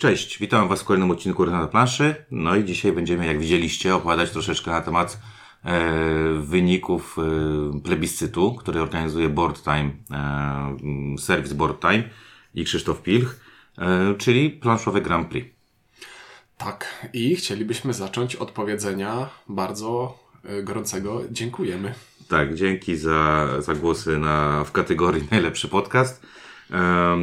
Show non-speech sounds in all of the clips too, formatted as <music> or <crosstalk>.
Cześć, witam Was w kolejnym odcinku na planszy. No i dzisiaj będziemy, jak widzieliście, opowiadać troszeczkę na temat e, wyników e, plebiscytu, który organizuje Board Time, e, serwis Board Time i Krzysztof Pilch, e, czyli planszowe Grand Prix. Tak, i chcielibyśmy zacząć od powiedzenia bardzo y, gorącego dziękujemy. Tak, dzięki za, za głosy na, w kategorii najlepszy podcast.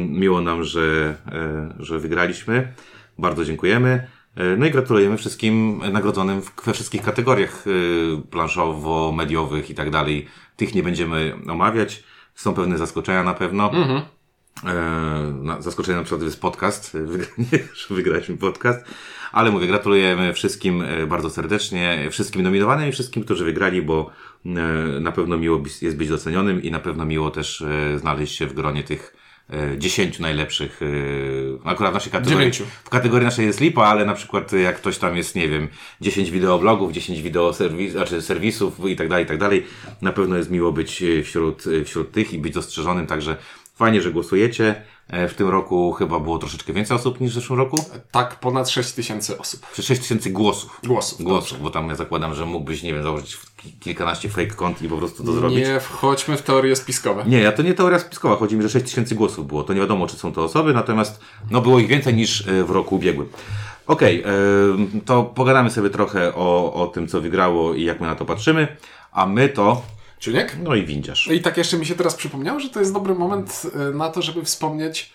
Miło nam, że, e, że wygraliśmy. Bardzo dziękujemy. E, No i gratulujemy wszystkim nagrodzonym we wszystkich kategoriach e, planszowo-mediowych i tak dalej. Tych nie będziemy omawiać. Są pewne zaskoczenia na pewno. E, na, zaskoczenie na przykład jest podcast, <laughs> że wygraliśmy podcast. Ale mówię, gratulujemy wszystkim bardzo serdecznie, wszystkim nominowanym i wszystkim, którzy wygrali, bo na pewno miło jest być docenionym i na pewno miło też znaleźć się w gronie tych 10 najlepszych, e, akurat w naszej kategorii. Dziewięciu. W kategorii naszej jest lipa, ale na przykład jak ktoś tam jest, nie wiem, 10 wideoblogów, 10 wideo serwis, znaczy serwisów i tak dalej, i tak dalej, na pewno jest miło być e, wśród, e, wśród tych i być dostrzeżonym, także fajnie, że głosujecie. E, W tym roku chyba było troszeczkę więcej osób niż w zeszłym roku. Tak, ponad 6 tysięcy osób. Czy 6 tysięcy głosów. Głosów. Głosów, bo tam ja zakładam, że mógłbyś, nie wiem, założyć ki- kilkanaście fake kont i po prostu to zrobić. Nie wchodźmy w teorie spiskowe. Nie, ja to nie teoria spiskowa. Chodzi mi, że 6 tysięcy głosów było. To nie wiadomo, czy są to osoby, natomiast no, było ich więcej niż e, w roku ubiegłym. Okej, e, to pogadamy sobie trochę o, o tym, co wygrało i jak my na to patrzymy. A my to, Czuniek? no i windziarz. I tak jeszcze mi się teraz przypomniało, że to jest dobry moment y, na to, żeby wspomnieć,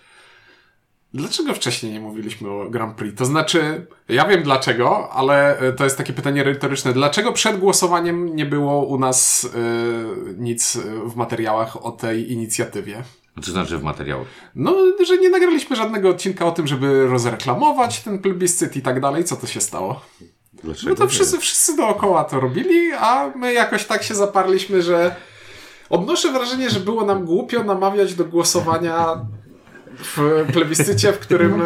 dlaczego wcześniej nie mówiliśmy o Grand Prix. To znaczy, ja wiem dlaczego, ale y, to jest takie pytanie retoryczne. Dlaczego przed głosowaniem nie było u nas y, nic w materiałach o tej inicjatywie? Co znaczy w materiału? No, że nie nagraliśmy żadnego odcinka o tym, żeby rozreklamować ten plebiscyt i tak dalej. Co to się stało? Dlaczego? No to wszyscy, wszyscy dookoła to robili, a my jakoś tak się zaparliśmy, że odnoszę wrażenie, że było nam głupio namawiać do głosowania w plebiscycie, w którym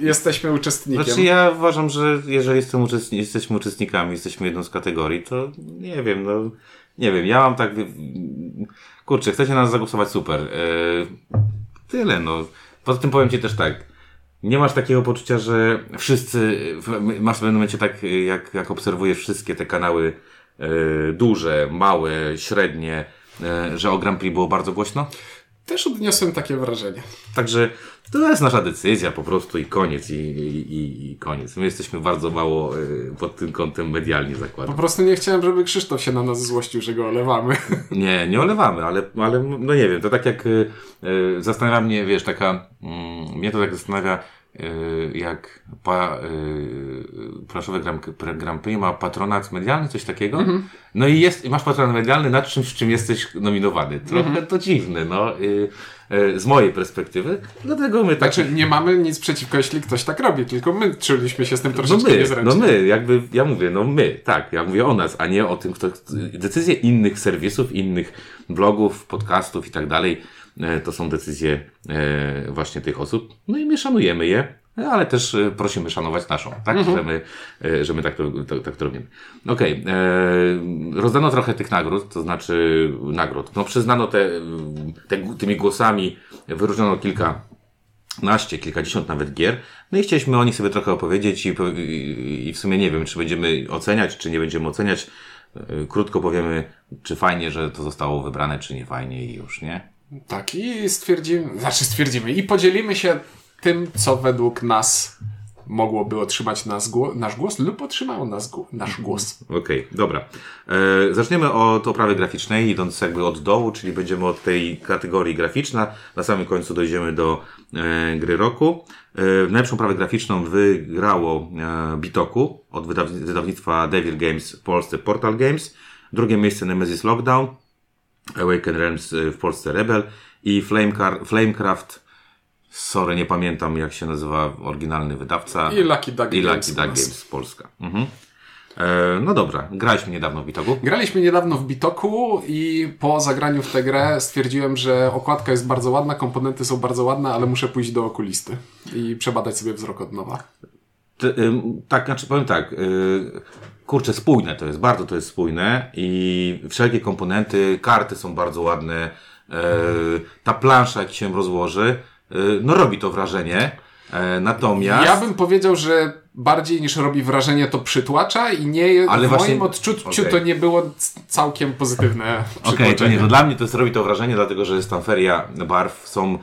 jesteśmy uczestnikiem. Znaczy ja uważam, że jeżeli jestem uczestni- jesteśmy uczestnikami, jesteśmy jedną z kategorii, to nie wiem, no nie wiem, ja mam tak, kurczę, chcecie nas zagłosować, super. Eee, tyle, no. Poza tym powiem Ci też tak, nie masz takiego poczucia, że wszyscy, masz w pewnym momencie tak, jak, jak obserwujesz wszystkie te kanały e, duże, małe, średnie, e, że o Grand Prix było bardzo głośno? Też odniosłem takie wrażenie. Także to jest nasza decyzja po prostu i koniec, i, i, i koniec. My jesteśmy bardzo mało y, pod tym kątem medialnie Po zakładam. prostu nie chciałem, żeby Krzysztof się na nas złościł, że go olewamy. <laughs> Nie, nie olewamy, ale, ale no nie wiem, to tak jak y, y, zastanawia mnie, wiesz, taka, mm, mnie to tak zastanawia, jak pa, y, planszowe Grand, Prix ma patronat medialny, coś takiego. No i jest, masz patronat medialny nad czymś, w czym jesteś nominowany. Trochę to dziwne, no, y, y, z mojej perspektywy. Dlatego my tak Znaczy, nie mamy nic przeciwko, jeśli ktoś tak robi, tylko my czuliśmy się z tym No troszeczkę my, niezręcznie. no my, jakby, ja mówię, no my, tak, ja mówię o nas, a nie o tym, kto, decyzje innych serwisów, innych blogów, podcastów i tak dalej, to są decyzje e, właśnie tych osób, no i my szanujemy je, ale też e, prosimy szanować naszą, tak, że my, e, że my tak to, to, tak to robimy. Okej, e, rozdano trochę tych nagród, to znaczy nagród, no przyznano te, te tymi głosami, wyróżniono kilka naście, kilkadziesiąt nawet gier. No i chcieliśmy o nich sobie trochę opowiedzieć i, i, i w sumie nie wiem, czy będziemy oceniać, czy nie będziemy oceniać. Krótko powiemy, czy fajnie, że to zostało wybrane, czy nie fajnie i już, nie? Tak, i stwierdzimy, znaczy stwierdzimy, i podzielimy się tym, co według nas mogłoby otrzymać nas gło- nasz głos lub otrzymało nas gło- nasz głos. Okej, dobra. E, zaczniemy od oprawy graficznej, idąc jakby od dołu, czyli będziemy od tej kategorii graficzna. Na samym końcu dojdziemy do e, gry roku. E, najlepszą oprawę graficzną wygrało e, Bitoku od wydaw- wydawnictwa Devil Games w Polsce Portal Games. Drugie miejsce Nemesis Lockdown, Awaken Realms e, w Polsce Rebel i Flamecar- Flamecraft Sorry, nie pamiętam jak się nazywa oryginalny wydawca. I Lucky Duck I Games Lucky Duck. Games Polska. Mhm. E, no dobra, graliśmy niedawno w Bitoku. Graliśmy niedawno w Bitoku i po zagraniu w tę grę stwierdziłem, że okładka jest bardzo ładna, komponenty są bardzo ładne, ale muszę pójść do okulisty i przebadać sobie wzrok od nowa. Ty, ym, tak, znaczy powiem tak, y, kurczę, spójne to jest, bardzo to jest spójne i wszelkie komponenty, karty są bardzo ładne, y, ta plansza jak się rozłoży, y, no robi to wrażenie. E, natomiast... Ja bym powiedział, że bardziej niż robi wrażenie, to przytłacza i nie, Ale w właśnie- moim odczuciu okej. to nie było całkiem pozytywne Okej, przytłoczenie. nie, to dla mnie to jest, robi to wrażenie, dlatego że jest tam feria barw, są,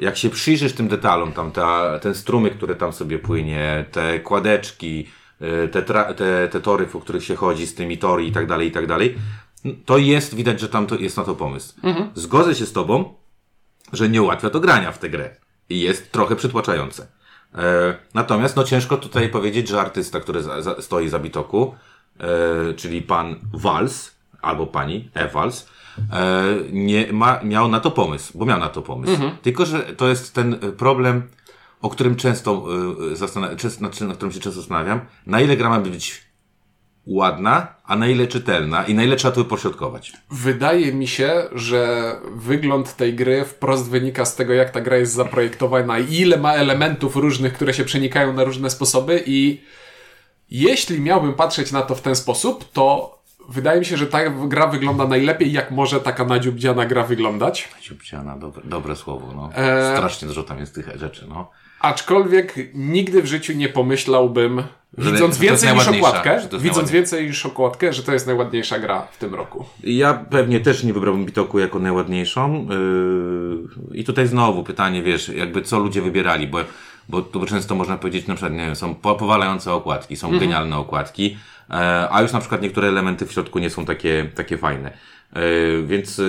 jak się przyjrzysz tym detalom, tam ta, ten strumyk, który tam sobie płynie, te kładeczki, te, tra, te, te tory, po których się chodzi z tymi tory i tak dalej, i tak dalej, to jest, widać, że tam to jest na to pomysł. Zgodzę się z tobą, że nie ułatwia to grania w tę grę. I jest trochę przytłaczające. E, natomiast no ciężko tutaj powiedzieć, że artysta, który za, za, stoi za Bitoku, e, czyli pan Wals, albo pani Ewals, e, nie ma, miał na to pomysł, bo miał na to pomysł. Tylko, że to jest ten e, problem, o którym często, e, często na, na którym się często zastanawiam, na ile gra ma być ładna, a na ile czytelna i na ile trzeba to wypośrodkować. Wydaje mi się, że wygląd tej gry wprost wynika z tego, jak ta gra jest zaprojektowana i ile ma elementów różnych, które się przenikają na różne sposoby i jeśli miałbym patrzeć na to w ten sposób, to wydaje mi się, że ta gra wygląda najlepiej, jak może taka nadziubdziana gra wyglądać. Ciupciana, dobre, dobre słowo, no. Eee. Strasznie dużo tam jest tych rzeczy, no. Aczkolwiek nigdy w życiu nie pomyślałbym, Że- widząc więcej niż okładkę, że to jest widząc więcej niż okładkę, że to jest najładniejsza gra w tym roku. Ja pewnie też nie wybrałbym Bitoku jako najładniejszą. Yy, I tutaj znowu pytanie, wiesz, jakby co ludzie wybierali, bo, bo tu często można powiedzieć, na przykład, nie wiem, są po- powalające okładki, są genialne okładki, e, a już na przykład niektóre elementy w środku nie są takie, takie fajne. E, Więc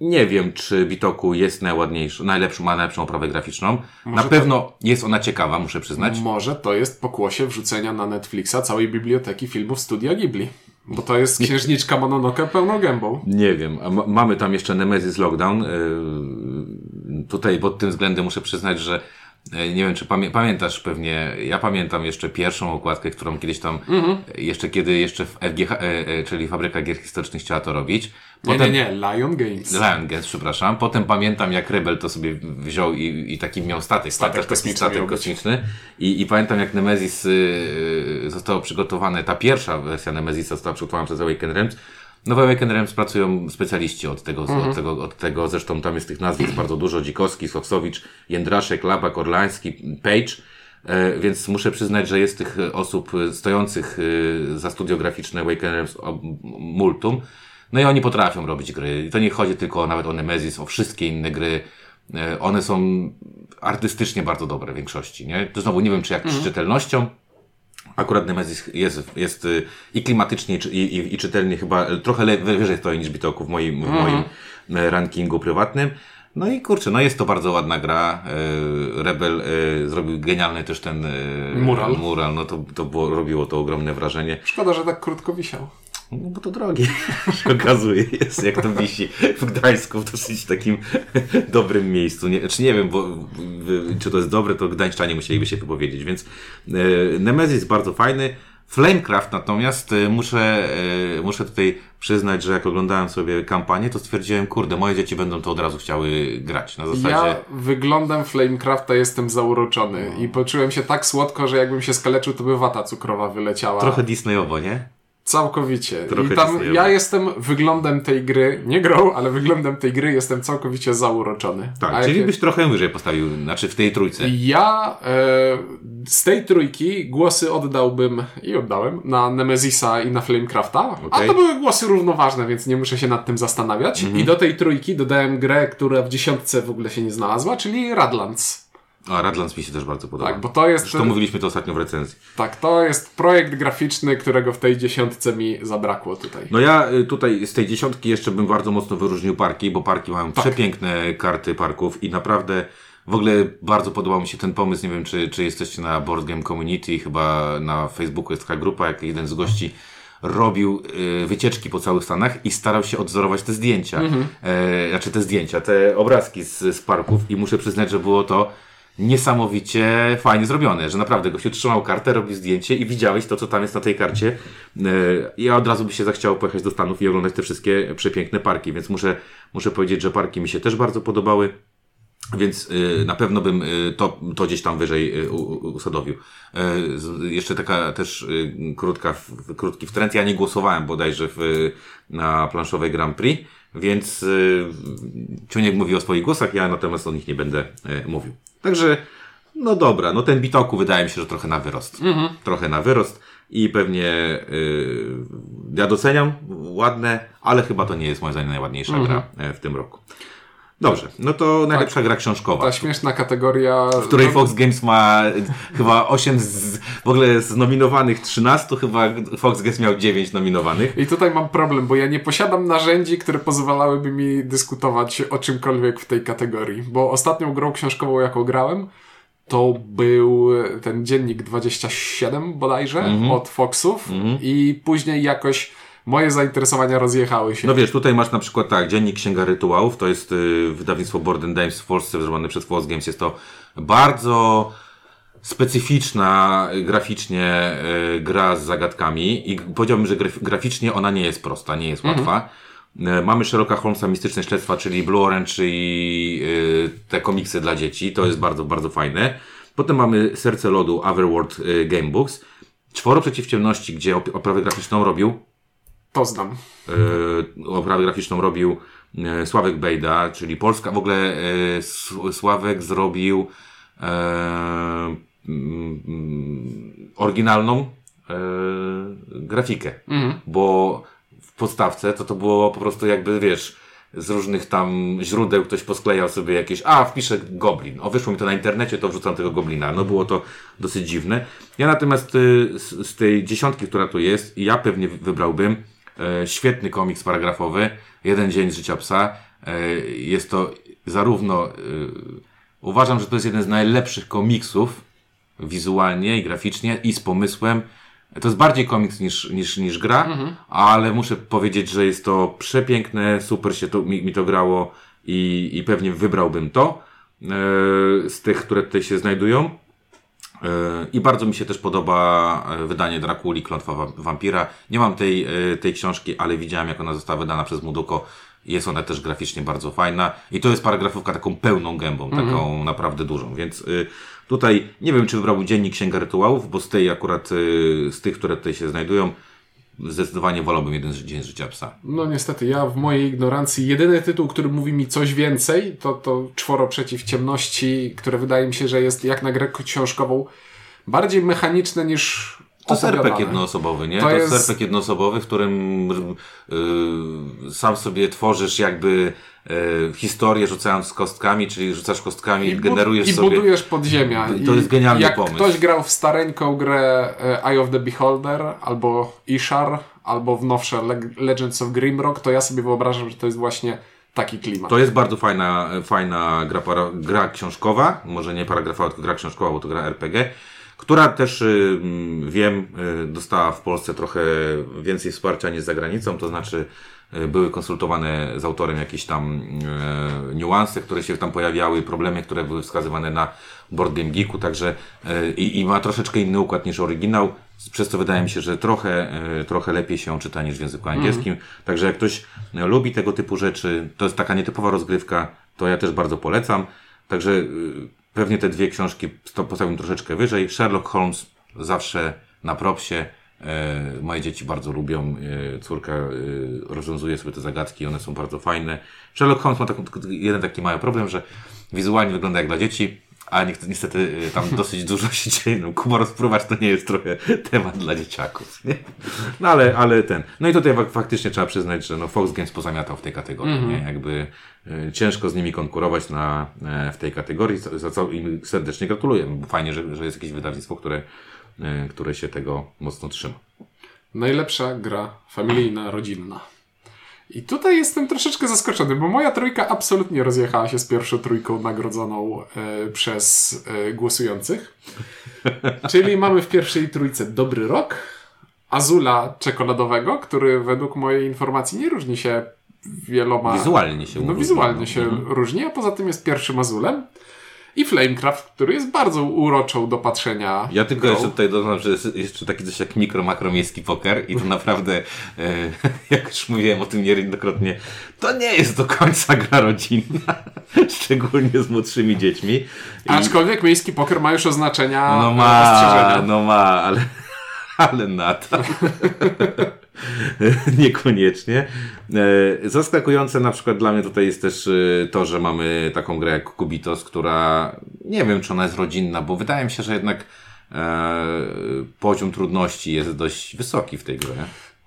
nie wiem, czy Bitoku jest najładniejszy, najlepszą, ma najlepszą oprawę graficzną. Na pewno jest ona ciekawa, muszę przyznać. Może to jest pokłosie wrzucenia na Netflixa całej biblioteki filmów Studia Ghibli. Bo to jest księżniczka Mononoke pełną gębą. Nie wiem, mamy tam jeszcze Nemesis Lockdown. Yy, tutaj pod tym względem muszę przyznać, że yy, nie wiem, czy pamię pamiętasz pewnie, ja pamiętam jeszcze pierwszą okładkę, którą kiedyś tam, jeszcze kiedy jeszcze w FGH, e, e, czyli Fabryka Gier Historycznych chciała to robić. Nie, nie, nie, Lion Games. Lion Games, przepraszam. Potem pamiętam, jak Rebel to sobie wziął i, i taki miał statek, Statek taki kosmiczny statek miał być. kosmiczny. I, I pamiętam, jak Nemesis y, zostało przygotowane, ta pierwsza wersja Nemesisa została przygotowana przez Awaken Realms. No w Awaken Realms pracują specjaliści od tego, Mhm. od tego, od tego, zresztą tam jest tych nazwisk bardzo dużo, Dzikowski, Soksowicz, Jędraszek, Labak, Orlański, Page. E, Więc muszę przyznać, że jest tych osób stojących e, za studio graficzne Awaken Realms multum. No i oni potrafią robić gry. I to nie chodzi tylko nawet o Nemesis, o wszystkie inne gry. E, One są artystycznie bardzo dobre w większości, nie? To znowu nie wiem, czy jak z czytelnością. Akurat Nemesis jest, jest y, i klimatycznie, i, i, i, czytelnie chyba y, trochę le, wyżej stoi niż Bitoku w moim, w moim e, rankingu prywatnym. No i kurczę, no jest to bardzo ładna gra. E, Rebel e, zrobił genialny też ten e, Mural. mural. No to, to było, robiło to ogromne wrażenie. Szkoda, że tak krótko wisiał. No bo to drogie, <laughs> się okazuje, jest jak to wisi w Gdańsku w dosyć takim <laughs> dobrym miejscu. Nie, czy nie wiem, bo, czy to jest dobre, to Gdańszczanie musieliby się wypowiedzieć, więc e, Nemesis bardzo fajny. Flamecraft natomiast e, muszę, e, muszę tutaj przyznać, że jak oglądałem sobie kampanię, to stwierdziłem, kurde, moje dzieci będą to od razu chciały grać. Na zasadzie... Ja wyglądem Flamecrafta jestem zauroczony i poczułem się tak słodko, że jakbym się skaleczył, to by wata cukrowa wyleciała. Trochę Disneyowo, nie? Całkowicie. Trochę I tam ja jestem wyglądem tej gry, nie grą, ale wyglądem tej gry jestem całkowicie zauroczony. Tak, A czyli jak- byś trochę wyżej postawił, znaczy w tej trójce. Ja e, z tej trójki głosy oddałbym i oddałem na Nemesisa i na Flamecrafta, a Okej. to były głosy równoważne, więc nie muszę się nad tym zastanawiać. Mhm. I do tej trójki dodałem grę, która w dziesiątce w ogóle się nie znalazła, czyli Radlands. A Radlands mi się też bardzo podoba. Tak, bo to jest, Zresztą mówiliśmy to ostatnio w recenzji. tak, to jest projekt graficzny, którego w tej dziesiątce mi zabrakło tutaj. No ja y, tutaj z tej dziesiątki jeszcze bym bardzo mocno wyróżnił parki, bo parki mają Tak. przepiękne karty parków i naprawdę w ogóle bardzo podobał mi się ten pomysł. Nie wiem, czy, czy jesteście na Board Game Community, chyba na Facebooku jest taka grupa, jak jeden z gości robił y, wycieczki po całych Stanach i starał się odzorować te zdjęcia. E, znaczy te zdjęcia, te obrazki z, z parków i muszę przyznać, że było to niesamowicie fajnie zrobione, że naprawdę gościu trzymał kartę, robił zdjęcie i widziałeś to, co tam jest na tej karcie. E, Ja od razu by się zachciało pojechać do Stanów i oglądać te wszystkie przepiękne parki, więc muszę, muszę powiedzieć, że parki mi się też bardzo podobały. Więc y, na pewno bym y, to, to gdzieś tam wyżej usadowił. Jeszcze taka też krótka, krótki wtręt. Ja nie głosowałem bodajże w, na planszowej Grand Prix, więc Ciuniek mówi o swoich głosach, ja natomiast o nich nie będę mówił. Także no dobra, no ten Bitoku wydaje mi się, że trochę na wyrost. Trochę na wyrost i pewnie yy, ja doceniam, ładne, ale chyba to nie jest moim zdaniem najładniejsza gra e, w tym roku. Dobrze, no to najlepsza gra książkowa. Ta śmieszna kategoria... w której Fox Games ma y, chyba 8 z, w ogóle z nominowanych 13, chyba Fox Games miał 9 nominowanych. I tutaj mam problem, bo ja nie posiadam narzędzi, które pozwalałyby mi dyskutować o czymkolwiek w tej kategorii. Bo ostatnią grą książkową, jaką grałem, to był ten dziennik 27 bodajże Mhm. od Foxów i później jakoś moje zainteresowania rozjechały się. No wiesz, tutaj masz na przykład tak, Dziennik Księga Rytuałów, to jest y, wydawnictwo Board and Games w Polsce, zrobione przez Fox Games. Jest to bardzo specyficzna y, graficznie y, gra z zagadkami i powiedziałbym, że graf- graficznie ona nie jest prosta, nie jest łatwa. Y, Mamy Sherlocka Holmesa Mistyczne Śledztwa, czyli Blue Orange i te komiksy dla dzieci. To jest bardzo, bardzo fajne. Potem mamy Serce Lodu, Otherworld Gamebooks. Czworo Przeciw Ciemności, gdzie op- oprawę graficzną robił To znam. e, oprawę graficzną robił e, Sławek Bejda, czyli Polska, w ogóle e, Sławek zrobił mm, oryginalną grafikę, bo w podstawce to to było po prostu jakby, wiesz, z różnych tam źródeł ktoś posklejał sobie jakieś, a wpiszę goblin, o wyszło mi to na internecie, to wrzucam tego goblina, no było to dosyć dziwne. Ja natomiast y, z, z tej dziesiątki, która tu jest, ja pewnie wybrałbym świetny komiks paragrafowy, Jeden dzień z życia psa. E, jest to zarówno, e, uważam, że to jest jeden z najlepszych komiksów wizualnie i graficznie i z pomysłem. To jest bardziej komiks niż, niż, niż gra, ale muszę powiedzieć, że jest to przepiękne, super się to, mi, mi to grało i, i pewnie wybrałbym to e, z tych, które tutaj się znajdują. E, I bardzo mi się też podoba e, wydanie Drakuli, Klątwa Wa- Wampira. Nie mam tej, e, tej książki, ale widziałem, jak ona została wydana przez Muduko. Jest ona też graficznie bardzo fajna. I to jest paragrafówka taką pełną gębą, taką naprawdę dużą. Więc tutaj nie wiem, czy wybrałbym Dziennik Księga Rytuałów, bo z tej akurat, z tych, które tutaj się znajdują, zdecydowanie wolałbym jeden dzień życia psa. No niestety, ja w mojej ignorancji jedyny tytuł, który mówi mi coś więcej, to, to Czworo Przeciw Ciemności, które wydaje mi się, że jest jak na grę książkową bardziej mechaniczne niż To jest. RPG jednoosobowy, nie? To To, jest... RPG jednoosobowy, w którym y, sam sobie tworzysz jakby historię rzucając kostkami, czyli rzucasz kostkami i generujesz I sobie... budujesz podziemia. To I jest genialny jak pomysł. ktoś grał w stareńką grę e, Eye of the Beholder, albo Ishar, albo w nowsze Le- Legends of Grimrock, to ja sobie wyobrażam, że to jest właśnie taki klimat. To jest bardzo fajna, fajna gra, para, gra książkowa, może nie paragrafowa, tylko gra książkowa, bo to gra RPG, która też, y, mm, wiem, y, dostała w Polsce trochę więcej wsparcia niż za granicą, to znaczy były konsultowane z autorem jakieś tam e, niuanse, które się tam pojawiały, problemy, które były wskazywane na Board Game Geeku, także e, i, i ma troszeczkę inny układ niż oryginał, przez co wydaje mi się, że trochę, e, trochę lepiej się czyta niż w języku angielskim. Także jak ktoś e, lubi tego typu rzeczy, to jest taka nietypowa rozgrywka, to ja też bardzo polecam. Także y, pewnie te dwie książki postawiłem troszeczkę wyżej. Sherlock Holmes zawsze na propsie. E, moje dzieci bardzo lubią. E, córka e, rozwiązuje sobie te zagadki, one są bardzo fajne. Sherlock Holmes ma taką, jeden taki mały problem, że wizualnie wygląda jak dla dzieci, a niestety, tam <laughs> dosyć dużo się dzieje. No, Kuba rozpruwacz to nie jest trochę temat dla dzieciaków. Nie? No ale, ale ten. No i tutaj fak- faktycznie trzeba przyznać, że no, Fox Games pozamiatał w tej kategorii. Nie? Jakby y, ciężko z nimi konkurować na, w tej kategorii, za, co im serdecznie gratuluję. Bo Fajnie, że, że jest jakieś wydawnictwo, które, które się tego mocno trzyma. Najlepsza gra familijna, rodzinna. I tutaj jestem troszeczkę zaskoczony, bo moja trójka absolutnie rozjechała się z pierwszą trójką nagrodzoną e, przez e, głosujących. <laughs> Czyli mamy w pierwszej trójce Dobry Rok, Azula czekoladowego, który według mojej informacji nie różni się wieloma... Wizualnie się No wizualnie no. się Mhm. różni, a poza tym jest pierwszym Azulem. I Flamecraft, który jest bardzo uroczą do patrzenia. Ja tylko grą. jeszcze tutaj dodam, że jest jeszcze taki coś jak mikro, makro miejski poker i to naprawdę, e, <laughs> jak już mówiłem o tym niejednokrotnie, to nie jest do końca gra rodzinna, <laughs> szczególnie z młodszymi dziećmi. I, Aczkolwiek miejski poker ma już oznaczenia no e, ma, no ma, ale, <laughs> ale na to. <laughs> Niekoniecznie. E, zaskakujące na przykład dla mnie tutaj jest też e, to, że mamy taką grę jak Kubitos, która nie wiem, czy ona jest rodzinna, bo wydaje mi się, że jednak e, poziom trudności jest dość wysoki w tej grze.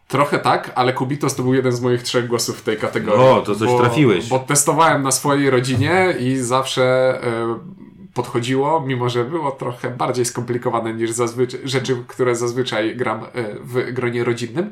Trochę tak, ale Kubitos to był jeden z moich trzech głosów w tej kategorii. O, to coś bo, trafiłeś. Bo testowałem na swojej rodzinie i zawsze y, podchodziło, mimo że było trochę bardziej skomplikowane niż zazwyczaj, rzeczy, które zazwyczaj gram y, w gronie rodzinnym,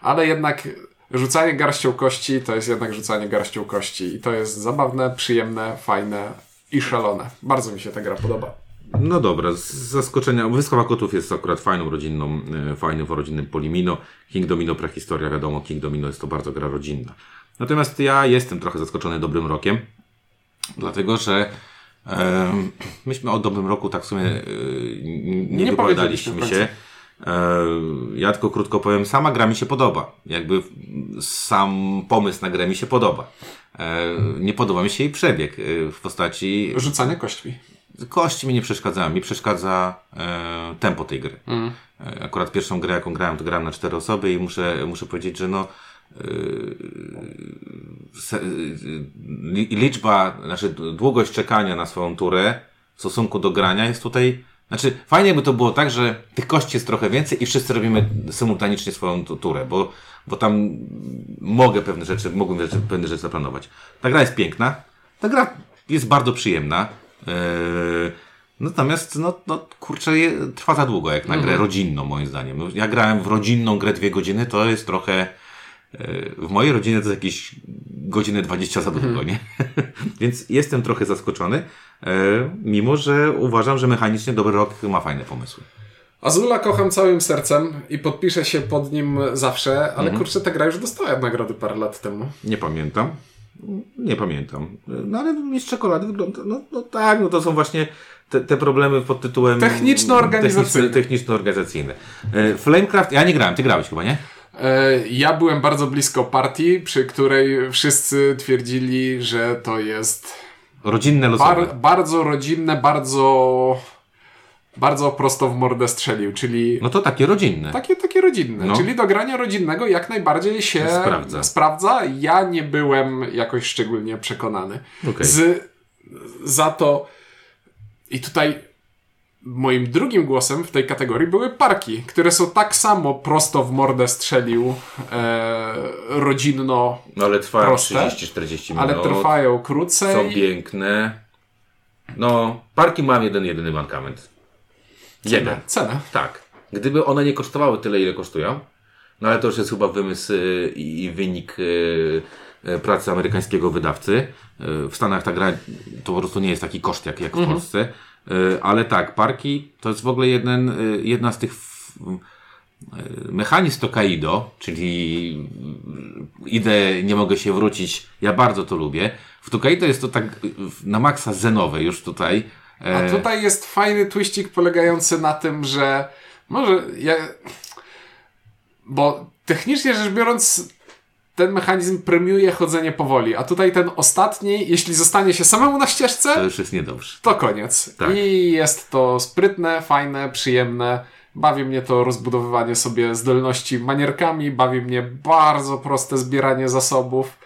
ale jednak rzucanie garścią kości to jest jednak rzucanie garścią kości i to jest zabawne, przyjemne, fajne i szalone. Bardzo mi się ta gra podoba. No dobra, z zaskoczenia. Wyspa Kotów jest akurat fajną rodzinną, e, fajnym rodzinnym Polimino. King Domino prehistoria, wiadomo, King Domino jest to bardzo gra rodzinna. Natomiast ja jestem trochę zaskoczony dobrym rokiem, dlatego że e, myśmy o dobrym roku tak w sumie e, nie, nie wypowiadaliśmy się. E, ja tylko krótko powiem, sama gra mi się podoba. Jakby sam pomysł na grę mi się podoba. E, nie podoba mi się jej przebieg e, w postaci. Rzucanie kośćmi kości mi nie przeszkadzają, mi przeszkadza tempo tej gry. Mm. Akurat pierwszą grę, jaką grałem, to grałem na cztery osoby i muszę, muszę powiedzieć, że no liczba, znaczy długość czekania na swoją turę w stosunku do grania jest tutaj znaczy, fajnie by to było tak, że tych kości jest trochę więcej i wszyscy robimy symultanicznie swoją turę, bo, bo tam mogę pewne rzeczy, mogłem rzeczy, pewne rzeczy zaplanować. Ta gra jest piękna, ta gra jest bardzo przyjemna. Yy, natomiast, no, no kurczę, trwa za długo jak na grę mhm. rodzinną, moim zdaniem. Ja grałem w rodzinną grę dwie godziny, to jest trochę. W mojej rodzinie to jest jakieś godziny 20 za długo, nie? <laughs> Więc jestem trochę zaskoczony, yy, mimo że uważam, że mechanicznie Dobry Rok ma fajne pomysły. Azula kocham całym sercem i podpiszę się pod nim zawsze, ale mhm. kurczę, ta gra już dostała nagrody parę lat temu. Nie pamiętam. Nie pamiętam. No ale mistrz czekolady wygląda. No, no tak, no to są właśnie te, te problemy pod tytułem. Techniczno-organizacyjne. Techniczno-organizacyjne. E, Flamecraft, ja nie grałem, ty grałeś chyba, nie? E, ja byłem bardzo blisko partii, przy której wszyscy twierdzili, że to jest. Rodzinne losowe. Bar bardzo rodzinne, bardzo bardzo prosto w mordę strzelił, czyli... No to takie rodzinne. Takie, takie rodzinne, no. czyli do grania rodzinnego jak najbardziej się sprawdza. sprawdza. Ja nie byłem jakoś szczególnie przekonany. Okay. Z, za to i tutaj moim drugim głosem w tej kategorii były parki, które są tak samo prosto w mordę strzelił e, rodzinno No ale trwają 30-40 minut. Ale trwają krócej. Są piękne. No, parki mam jeden, jedyny mankament. Cenę. Cenę. Tak. Gdyby one nie kosztowały tyle, ile kosztują, no ale to już jest chyba wymysł y, i wynik y, y, pracy amerykańskiego wydawcy. W Stanach ta gra to po prostu nie jest taki koszt jak, jak w mhm. Polsce. Ale tak, parki to jest w ogóle jeden, jedna z tych mechanizm to Kaido, czyli idę, nie mogę się wrócić. Ja bardzo to lubię. W Tokaido jest to tak na maksa zenowe już tutaj. A e, tutaj jest fajny twiścik polegający na tym, że może ja... Bo technicznie rzecz biorąc ten mechanizm premiuje chodzenie powoli, a tutaj ten ostatni, jeśli zostanie się samemu na ścieżce, to już jest niedobrze. To koniec. Tak. I jest to sprytne, fajne, przyjemne. Bawi mnie to rozbudowywanie sobie zdolności manierkami, bawi mnie bardzo proste zbieranie zasobów.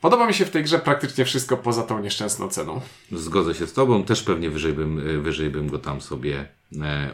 Podoba mi się w tej grze praktycznie wszystko poza tą nieszczęsną ceną. Zgodzę się z Tobą, też pewnie wyżej bym, wyżej bym go tam sobie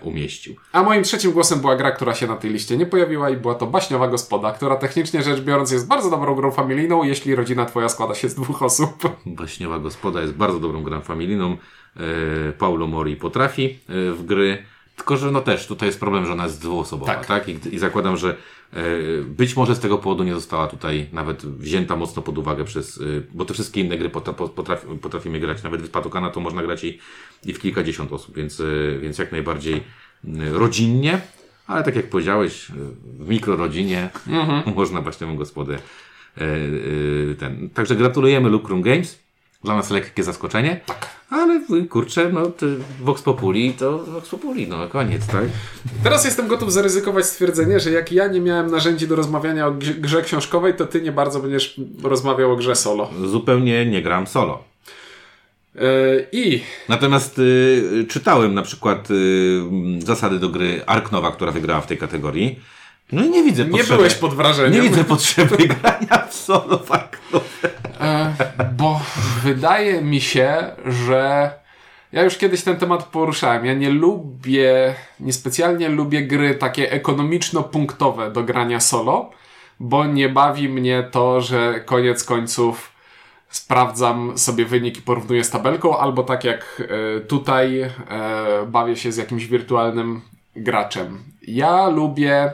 umieścił. A moim trzecim głosem była gra, która się na tej liście nie pojawiła i była to Baśniowa Gospoda, która technicznie rzecz biorąc jest bardzo dobrą grą familijną, jeśli rodzina Twoja składa się z dwóch osób. Baśniowa Gospoda jest bardzo dobrą grą familijną. E, Paulo Mori potrafi e, w gry tylko, że no też tutaj jest problem, że ona jest dwuosobowa, tak? tak? I, I, zakładam, że e, być może z tego powodu nie została tutaj nawet wzięta mocno pod uwagę przez, e, bo te wszystkie inne gry potrafi, potrafimy grać, nawet w Patokana to można grać i, i w kilkadziesiąt osób, więc, e, więc jak najbardziej rodzinnie, ale tak jak powiedziałeś, w mikrorodzinie mhm. <laughs> można baśniową gospodę ten. Także gratulujemy Lucrum Games. Dla nas lekkie zaskoczenie. Tak. Ale kurczę, no Vox Populi to Vox Populi, no koniec, tak? Teraz jestem gotów zaryzykować stwierdzenie, że jak ja nie miałem narzędzi do rozmawiania o grze książkowej, to ty nie bardzo będziesz rozmawiał o grze solo. Zupełnie nie gram solo. Yy, I. Natomiast y, czytałem na przykład y, zasady do gry Arknowa, która wygrała w tej kategorii. No i nie widzę Nie potrzeby. byłeś pod wrażeniem. Nie widzę potrzeby <laughs> grania w solo Warcraft. E, bo wydaje mi się, że ja już kiedyś ten temat poruszałem. Ja nie lubię, niespecjalnie lubię gry takie ekonomiczno-punktowe do grania solo, bo nie bawi mnie to, że koniec końców sprawdzam sobie wynik i porównuję z tabelką, albo tak jak e, tutaj e, bawię się z jakimś wirtualnym graczem. Ja lubię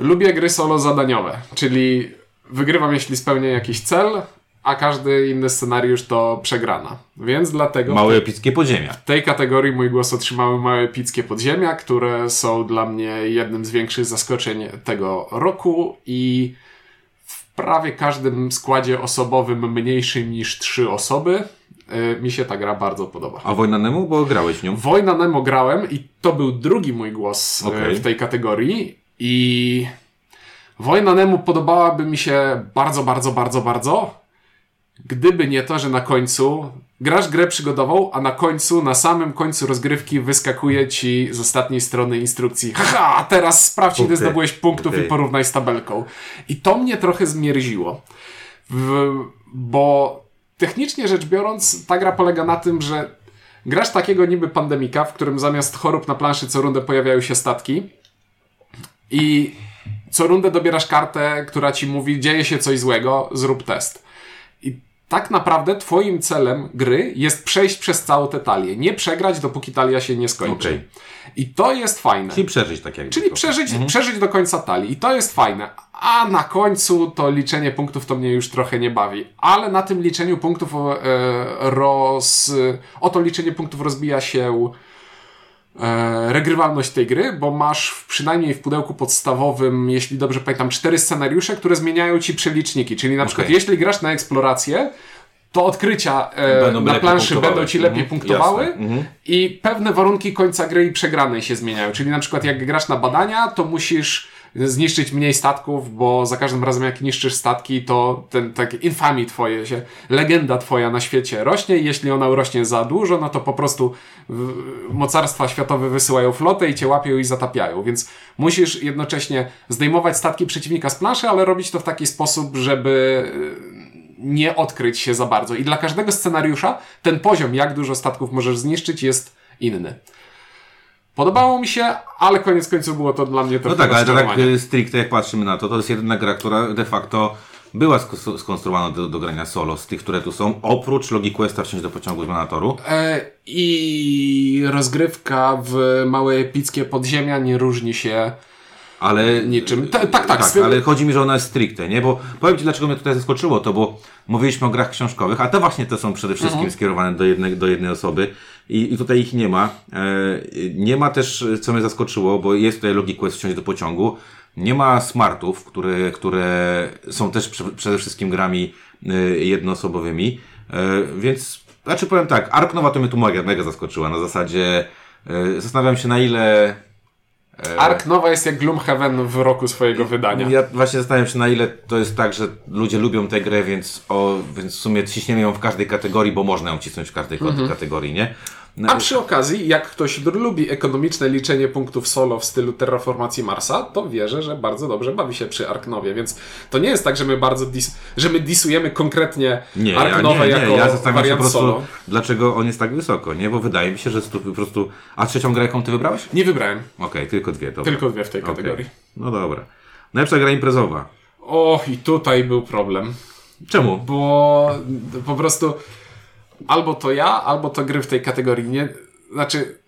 Lubię gry solo zadaniowe, czyli wygrywam jeśli spełnię jakiś cel, a każdy inny scenariusz to przegrana. Więc dlatego Małe epickie podziemia. w tej kategorii mój głos otrzymały małe epickie podziemia, które są dla mnie jednym z większych zaskoczeń tego roku i w prawie każdym składzie osobowym mniejszym niż trzy osoby y, mi się ta gra bardzo podoba. A Wojna Nemu, bo grałeś w nią. Wojna Nemo grałem i to był drugi mój głos e, Okej. w tej kategorii i Wojna Nemo podobałaby mi się bardzo, bardzo, bardzo, bardzo, gdyby nie to, że na końcu grasz grę przygodową, a na końcu, na samym końcu rozgrywki wyskakuje ci z ostatniej strony instrukcji haha, teraz sprawdź ile zdobyłeś punktów Okej. i porównaj z tabelką. I to mnie trochę zmierziło. W, bo technicznie rzecz biorąc, ta gra polega na tym, że grasz takiego niby pandemika, w którym zamiast chorób na planszy co rundę pojawiają się statki i co rundę dobierasz kartę, która ci mówi, dzieje się coś złego, zrób test. I tak naprawdę twoim celem gry jest przejść przez całą tę talię. Nie przegrać, dopóki talia się nie skończy. Okej. I to jest fajne. Czyli przeżyć tak. Czyli przeżyć, przeżyć do końca talii. I to jest fajne. A na końcu to liczenie punktów to mnie już trochę nie bawi. Ale na tym liczeniu punktów e, roz... O to liczenie punktów rozbija się regrywalność tej gry, bo masz w, przynajmniej w pudełku podstawowym, jeśli dobrze pamiętam, cztery scenariusze, które zmieniają ci przeliczniki. Czyli na przykład jeśli grasz na eksplorację, to odkrycia e, na planszy będą ci lepiej Mhm, punktowały. Mhm. i pewne warunki końca gry i przegranej się zmieniają. Czyli na przykład jak grasz na badania, to musisz zniszczyć mniej statków, bo za każdym razem jak niszczysz statki, to ten takie infamii twoje się, legenda twoja na świecie rośnie i jeśli ona urośnie za dużo, no to po prostu mocarstwa światowe wysyłają flotę i cię łapią i zatapiają. Więc musisz jednocześnie zdejmować statki przeciwnika z planszy, ale robić to w taki sposób, żeby nie odkryć się za bardzo. I dla każdego scenariusza ten poziom, jak dużo statków możesz zniszczyć, jest inny. Podobało mi się, ale koniec końców było to dla mnie No trochę tak, ale to tak y, stricte jak patrzymy na to, to jest jedyna gra, która de facto była skonstruowana do, do grania solo z tych, które tu są, oprócz Logi Questa wsiąść do pociągu z Manatoru. E, I rozgrywka w małe epickie podziemia nie różni się Ale niczym. Ta, tak, tak. Tak, ale chodzi mi, że ona jest stricte, nie? Bo powiem Ci, dlaczego mnie tutaj zaskoczyło to, bo mówiliśmy o grach książkowych, a te właśnie te są przede wszystkim Mhm. skierowane do jednej, do jednej osoby i, i tutaj ich nie ma. E, nie ma też, co mnie zaskoczyło, bo jest tutaj Logi Quest wsiąść do pociągu, nie ma smartów, które, które są też prze, przede wszystkim grami e, jednoosobowymi, e, więc, znaczy powiem tak, Ark Nowa to mnie tu mega, mega zaskoczyła, na zasadzie e, zastanawiam się na ile Ark Nowa jest jak Gloomhaven w roku swojego wydania. Ja właśnie zastanawiam się, na ile to jest tak, że ludzie lubią tę grę, więc, o, więc w sumie ciśniemy ją w każdej kategorii, bo można ją cisnąć w każdej Mhm. kategorii, nie? A przy okazji, jak ktoś lubi ekonomiczne liczenie punktów solo w stylu terraformacji Marsa, to wierzę, że bardzo dobrze bawi się przy Arknowie, więc to nie jest tak, że my bardzo dis, że my disujemy konkretnie nie, ja, Arknowe nie, jako nie, ja zastanawiam się po prostu, solo. dlaczego on jest tak wysoko, nie? Bo wydaje mi się, że po prostu... A trzecią grę jaką ty wybrałeś? Nie wybrałem, Okej, tylko dwie, dobra. tylko dwie w tej Okej. kategorii. No dobra. Najlepsza gra imprezowa. O, i tutaj był problem. Czemu? Bo po prostu albo to ja, albo to gry w tej kategorii. Nie, znaczy,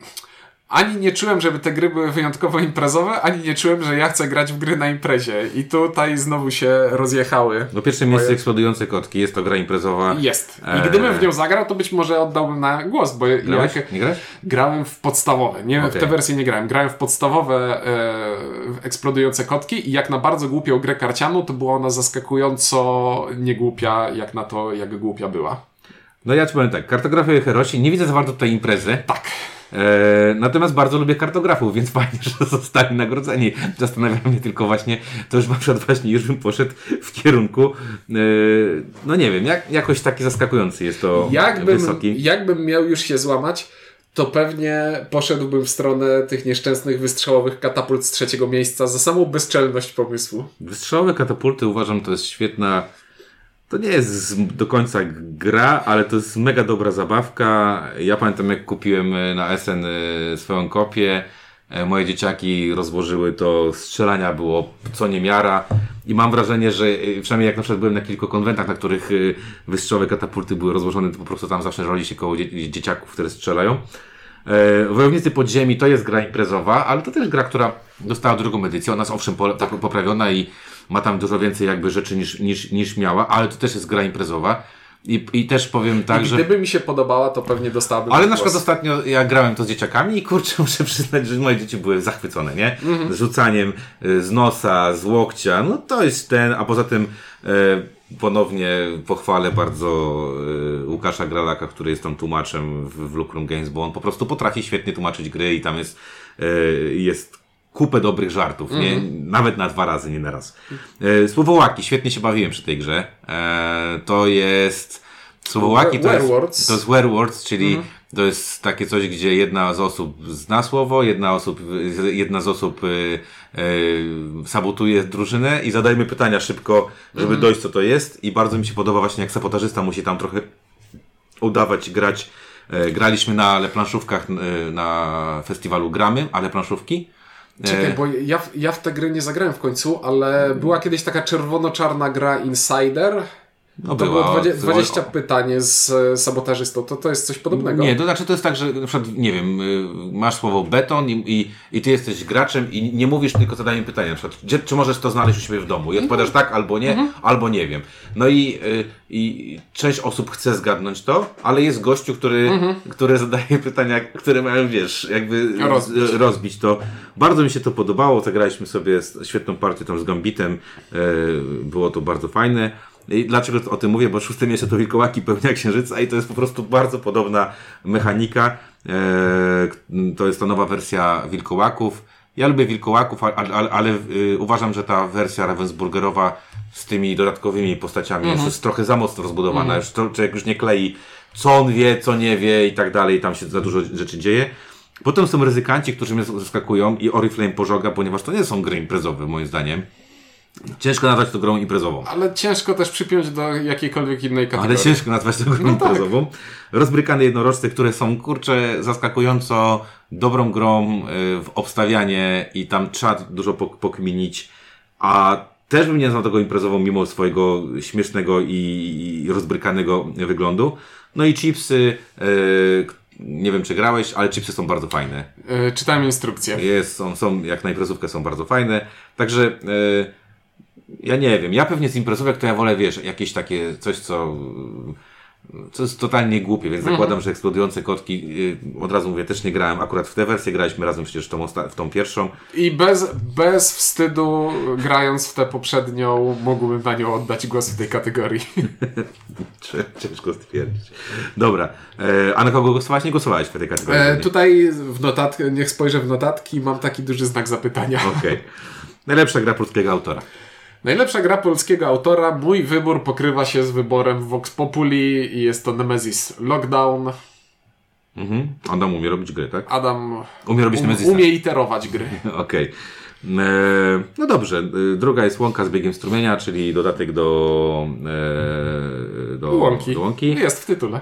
ani nie czułem, żeby te gry były wyjątkowo imprezowe, ani nie czułem, że ja chcę grać w gry na imprezie. I tutaj znowu się rozjechały. No pierwsze miejsce eksplodujące kotki, jest to gra imprezowa. Jest. I Eee. gdybym w nią zagrał, to być może oddałbym na głos, bo Grałeś? jak Nie grałeś? grałem w podstawowe. Nie, w Okej. te wersje nie grałem. Grałem w podstawowe e, eksplodujące kotki i jak na bardzo głupią grę karcianą, to była ona zaskakująco niegłupia, jak na to, jak głupia była. No ja ci powiem tak, kartografia i herosi, nie widzę za bardzo tutaj imprezy. Tak. E, natomiast bardzo lubię kartografów, więc <laughs> fajnie, że zostali nagrodzeni. Zastanawia mnie tylko właśnie, to już na przykład właśnie już bym poszedł w kierunku, e, no nie wiem, jak, jakoś taki zaskakujący jest to Jakbym, wysoki. jakbym miał już się złamać, to pewnie poszedłbym w stronę tych nieszczęsnych wystrzałowych katapult z trzeciego miejsca za samą bezczelność pomysłu. Wystrzałowe katapulty uważam, to jest świetna. To nie jest do końca gra, ale to jest mega dobra zabawka. Ja pamiętam, jak kupiłem e, na SN e, swoją kopię. e, Moje dzieciaki rozłożyły to, strzelania było co niemiara i mam wrażenie, że przynajmniej jak na przykład byłem na kilku konwentach, na których wystrzałowe katapulty były rozłożone, to po prostu tam zawsze roli się koło dzie- dzieciaków, które strzelają. Wojownicy Podziemi to jest gra imprezowa, ale to też gra, która dostała drugą edycję. Ona jest owszem tak poprawiona i ma tam dużo więcej jakby rzeczy niż, niż, niż miała, ale to też jest gra imprezowa. I, i też powiem tak, I że... gdyby mi się podobała, to pewnie dostałabym Ale na głos. przykład ostatnio ja grałem to z dzieciakami i kurczę, <laughs> muszę przyznać, że moje dzieci były zachwycone, nie? Mhm. Rzucaniem y, z nosa, z łokcia, no to jest ten, a poza tym e, ponownie pochwalę bardzo e, Łukasza Gralaka, który jest tam tłumaczem w, w Lucrum Games, bo on po prostu potrafi świetnie tłumaczyć gry i tam jest, e, jest kupę dobrych żartów, nie? Mhm. Nawet na dwa razy, nie na raz. E, Słowołaki, świetnie się bawiłem przy tej grze. E, to jest... Słowołaki to jest, to jest Werewolves, czyli to jest takie coś, gdzie jedna z osób zna słowo, jedna, osób, jedna z osób y, y, sabotuje drużynę i zadajmy pytania szybko, żeby dojść co to jest i bardzo mi się podoba właśnie jak sabotażysta musi tam trochę udawać grać. Graliśmy na ale planszówkach e, na festiwalu Gramy, ale planszówki. Czekaj, bo ja, w- ja w tę grę nie zagrałem w końcu, ale była kiedyś taka czerwono-czarna gra Insider. No To była, było 20, była- 20 pytanie z e, sabotażystą. To, to jest coś podobnego. Nie, to znaczy to jest tak, że na przykład, nie wiem, y, masz słowo beton i, i, i ty jesteś graczem i nie mówisz, tylko zadajemy pytanie, na przykład, gdzie, czy możesz to znaleźć u siebie w domu? I odpowiadasz tak albo nie, albo nie wiem. No i, y, i część osób chce zgadnąć to, ale jest gościu, który, który zadaje pytania, które mają, wiesz, jakby Rozbić. rozbić. to. Bardzo mi się to podobało, zagraliśmy sobie świetną partię tam z Gambitem, y, było to bardzo fajne. I dlaczego o tym mówię? Bo szóste miejsce to Wilkołaki pełnia księżyca i to jest po prostu bardzo podobna mechanika. E, to jest ta nowa wersja Wilkołaków. Ja lubię Wilkołaków, ale, ale, ale y, uważam, że ta wersja Ravensburgerowa z tymi dodatkowymi postaciami już jest trochę za mocno rozbudowana. Już to, człowiek już nie klei, co on wie, co nie wie i tak dalej. Tam się za dużo rzeczy dzieje. Potem są ryzykanci, którzy mnie zaskakują i Oriflame pożoga, ponieważ to nie są gry imprezowe moim zdaniem. Ciężko nazwać to grą imprezową. Ale ciężko też przypiąć do jakiejkolwiek innej kategorii. Ale ciężko nazwać to grą No tak. imprezową. Rozbrykane jednorożce, które są, kurczę, zaskakująco dobrą grą y, w obstawianie i tam trzeba dużo pok- pokminić, a też bym nie nazwał tego imprezową mimo swojego śmiesznego i, rozbrykanego wyglądu. No i chipsy, y, nie wiem czy grałeś, ale chipsy są bardzo fajne. E, czytałem instrukcję. Jest, są, są, jak na imprezówkę są bardzo fajne. Także e, ja nie wiem, ja pewnie z imprezówek to ja wolę, wiesz, jakieś takie coś, co, co jest totalnie głupie, więc zakładam, że eksplodujące kotki, y, od razu mówię, też nie grałem akurat w tę wersję, graliśmy razem przecież w tą, w tą pierwszą. I bez, bez wstydu, grając w tę poprzednią, mógłbym na nią oddać głos w tej kategorii. <laughs> Ciężko stwierdzić. Dobra, e, a na kogo głosowałeś? Nie głosowałeś w tej kategorii. E, tutaj w notatki, niech spojrzę w notatki, mam taki duży znak zapytania. Okej. Najlepsza gra polskiego autora. Najlepsza gra polskiego autora, mój wybór pokrywa się z wyborem Vox Populi i jest to Nemesis Lockdown. Mhm. Tam umie robić gry, tak? Adam Umie robić um, Nemezisa. umie iterować gry. <laughs> Okej. E, No dobrze, e, druga jest łąka z biegiem strumienia, czyli dodatek do, e, do, Łąki. do łąki. Jest w tytule.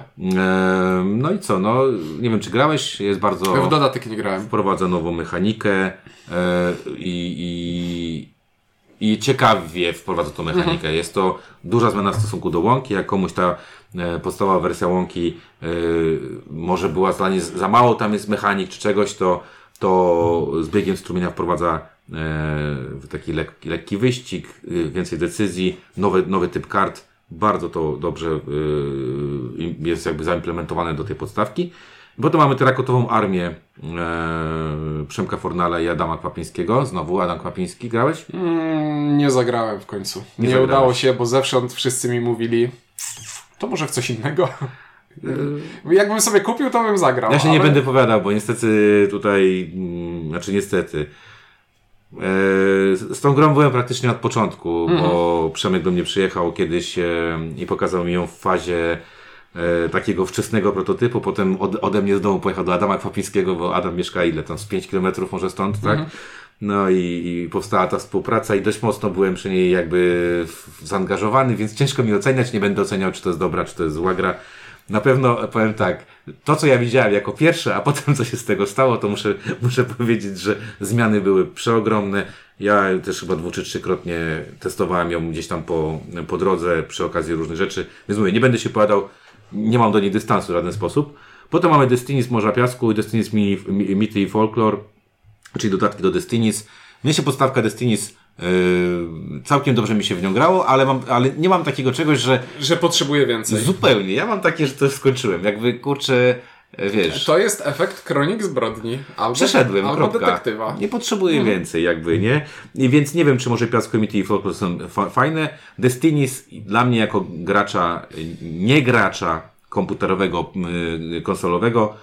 No i co, no nie wiem czy grałeś, jest bardzo... W dodatek nie grałem. wprowadza nową mechanikę i, i, i ciekawie wprowadza tą mechanikę. Mhm. Jest to duża zmiana w stosunku do łąki. Jak komuś ta e, podstawowa wersja łąki e, może była dla niej za mało, tam jest mechanik czy czegoś, to, to z biegiem strumienia wprowadza e, taki lekki, lekki wyścig, więcej decyzji, nowy, nowy typ kart. Bardzo to dobrze jest jakby zaimplementowane do tej podstawki. Potem mamy terakotową armię e, Przemka Fornala i Adama Kwapińskiego. Znowu Adam Kwapiński. Grałeś? Mm, nie zagrałem w końcu. Nie, zagrałeś. udało się, bo zewsząd wszyscy mi mówili, to może w coś innego. Jakbym sobie kupił, to bym zagrał. Ja się nie ale- będę powiadał, bo niestety tutaj, mm, znaczy niestety, e, z tą grą byłem praktycznie od początku, bo Przemek do mnie przyjechał kiedyś e, i pokazał mi ją w fazie e, takiego wczesnego prototypu, potem od, ode mnie z domu pojechał do Adama Kwapińskiego, bo Adam mieszka ile tam, z 5 kilometrów może stąd, tak? No i, i powstała ta współpraca i dość mocno byłem przy niej jakby zaangażowany, więc ciężko mi oceniać, nie będę oceniał, czy to jest dobra, czy to jest zła gra. Na pewno powiem tak, to co ja widziałem jako pierwsze, a potem co się z tego stało, to muszę, muszę powiedzieć, że zmiany były przeogromne. Ja też chyba dwu czy trzykrotnie testowałem ją gdzieś tam po, po drodze przy okazji różnych rzeczy, więc mówię, nie będę się powiadał, nie mam do niej dystansu w żaden sposób. Potem mamy Destiny z Morza Piasku i Destiny z Mi- Mi- Mity i Folklore, czyli dodatki do Destinies. Mnie się podstawka Destinies yy, całkiem dobrze mi się w nią grało, ale, mam, ale nie mam takiego czegoś, że Że potrzebuje więcej. zupełnie, ja mam takie, że to skończyłem. Jakby kurczę, wiesz, To jest efekt kronik zbrodni. Albo, przeszedłem, albo kropka. detektywa. Nie potrzebuję więcej, jakby, nie? I więc nie wiem, czy może Piast Committee i Folklore są fa- fajne. Destinies dla mnie jako gracza, nie gracza komputerowego, y, konsolowego,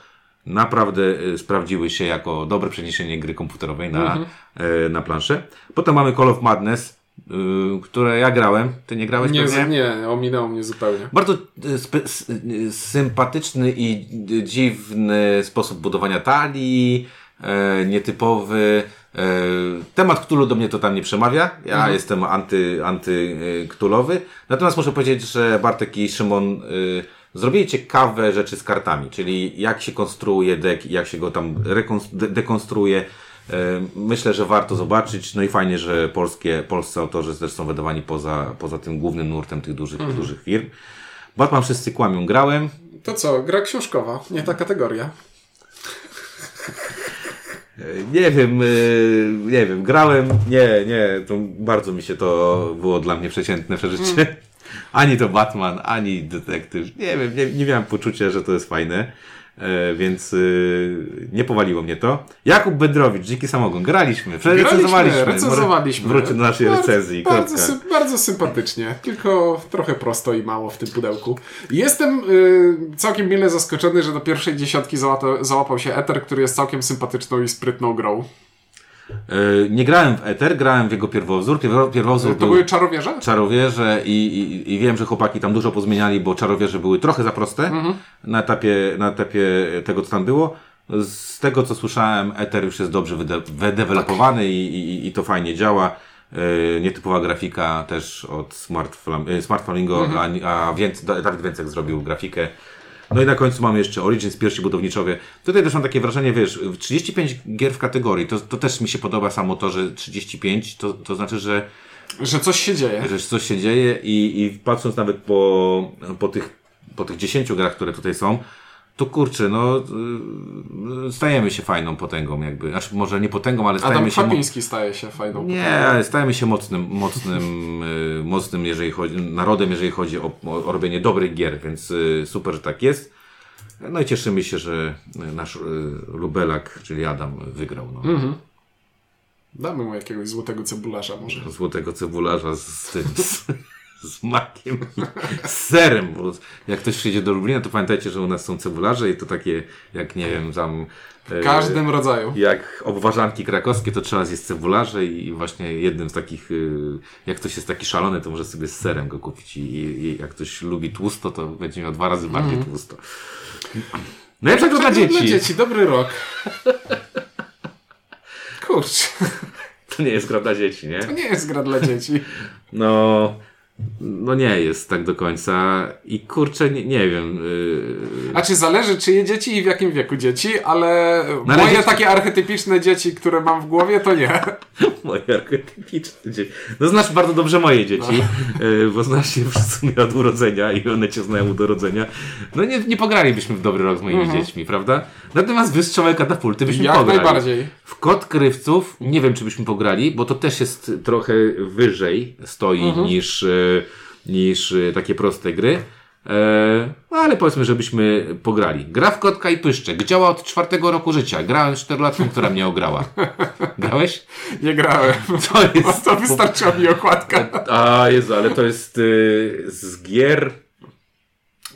naprawdę y, sprawdziły się jako dobre przeniesienie gry komputerowej na, y, na planszę. Potem mamy Call of Madness, które ja grałem. Ty nie grałeś Nie, pewnie? nie, ominęło mnie zupełnie. Bardzo s- e, sympatyczny i dziwny sposób budowania talii, e, nietypowy. E, temat Cthulhu do mnie to tam nie przemawia. Ja jestem anty, anty Cthulhowy. Natomiast muszę powiedzieć, że Bartek i Szymon e, zrobili ciekawe rzeczy z kartami, czyli jak się konstruuje deck, jak się go tam dekonstruuje. E, Myślę, że warto zobaczyć. No i fajnie, że polskie, polscy autorzy też są wydawani poza, poza tym głównym nurtem tych dużych, dużych firm. Batman Wszyscy Kłamią grałem. To co, gra książkowa, nie ta kategoria. E, Nie wiem, e, nie wiem, grałem, nie, nie, to bardzo mi się to było dla mnie przeciętne przeżycie. <laughs> Ani to Batman, ani detektyw. Nie wiem, nie, nie miałem poczucia, że to jest fajne. E, więc e, nie powaliło mnie to. Jakub Bedrowicz, Dziki Samogon. Graliśmy, recenzowaliśmy. recenzowaliśmy. Wróćcie do naszej Bardzo- recenzji. Bardzo, sy- bardzo sympatycznie, tylko trochę prosto i mało w tym pudełku. Jestem y, całkiem mile zaskoczony, że do pierwszej dziesiątki załapał się Ether, który jest całkiem sympatyczną i sprytną grą. E, Nie grałem w Ether, grałem w jego pierwowzór. Pierwo- Pierwowzór To był były czarowierze? czarowierze i, i, i wiem, że chłopaki tam dużo pozmieniali, bo czarowierze były trochę za proste na, etapie, na etapie tego, co tam było. Z tego, co słyszałem, Ether już jest dobrze wyde- wydewelopowany i, i, to fajnie działa. E, Nietypowa grafika też od Smart, Flam- e, Smart Flamingo, a, a więc, Dawid Więcek zrobił grafikę. No i na końcu mamy jeszcze Origins, pierwsi budowniczowie. Tutaj też mam takie wrażenie, wiesz, 35 gier w kategorii, to, to też mi się podoba samo to, że 35, to, to znaczy, że Że coś się dzieje. że coś się dzieje i, i patrząc nawet po, po, tych, po tych 10 grach, które tutaj są, to kurczę, no yy, stajemy się fajną potęgą jakby. Znaczy może nie potęgą, ale Adam stajemy się... mo- Kwapiński staje się fajną Nie, ale stajemy się mocnym, mocnym, yy, mocnym jeżeli chodzi, narodem, jeżeli chodzi o, o, robienie dobrych gier, więc yy, super, że tak jest. No i cieszymy się, że nasz Lubelak, czyli Adam, wygrał. No. Damy mu jakiegoś złotego cebularza może. złotego cebularza z, z tym, z, makiem i z serem, bo jak ktoś przyjdzie do Lublina, to pamiętajcie, że u nas są cebularze i to takie, jak nie wiem, tam... e, W każdym rodzaju. Jak obwarzanki krakowskie, to trzeba zjeść cebularze i właśnie jednym z takich, y, jak ktoś jest taki szalony, to może sobie z serem go kupić i, i, jak ktoś lubi tłusto, to będzie miał dwa razy bardziej tłusto. No jak to dla dzieci. Dla dzieci, dobry rok. Kurczę, To nie jest gra dla dzieci, nie? to nie jest gra dla dzieci. No, no nie jest tak do końca i kurczę, nie, nie wiem. Yy, A czy zależy, czyje dzieci i w jakim wieku dzieci, ale No ale moje dzieci- takie archetypiczne dzieci, które mam w głowie, to nie. <laughs> moje archetypiczne dzieci. No znasz bardzo dobrze moje dzieci, yy, bo znasz je w sumie od urodzenia i one cię znają od urodzenia. No nie, nie pogralibyśmy w dobry rok z moimi dziećmi, prawda? Natomiast wystrzałe katapulty byśmy Jak pograli. najbardziej. W Kot Krywców nie wiem, czy byśmy pograli, bo to też jest trochę wyżej stoi Mhm. niż, e, niż e, takie proste gry. E, no ale powiedzmy, żebyśmy pograli. Gra w kotka i pyszczek. Działa od czwartego roku życia. Grałem czterolatką, która mnie ograła. Grałeś? <laughs> Nie grałem. To jest... <laughs> To wystarczyła mi okładka. <laughs> A Jezu, ale to jest y, z gier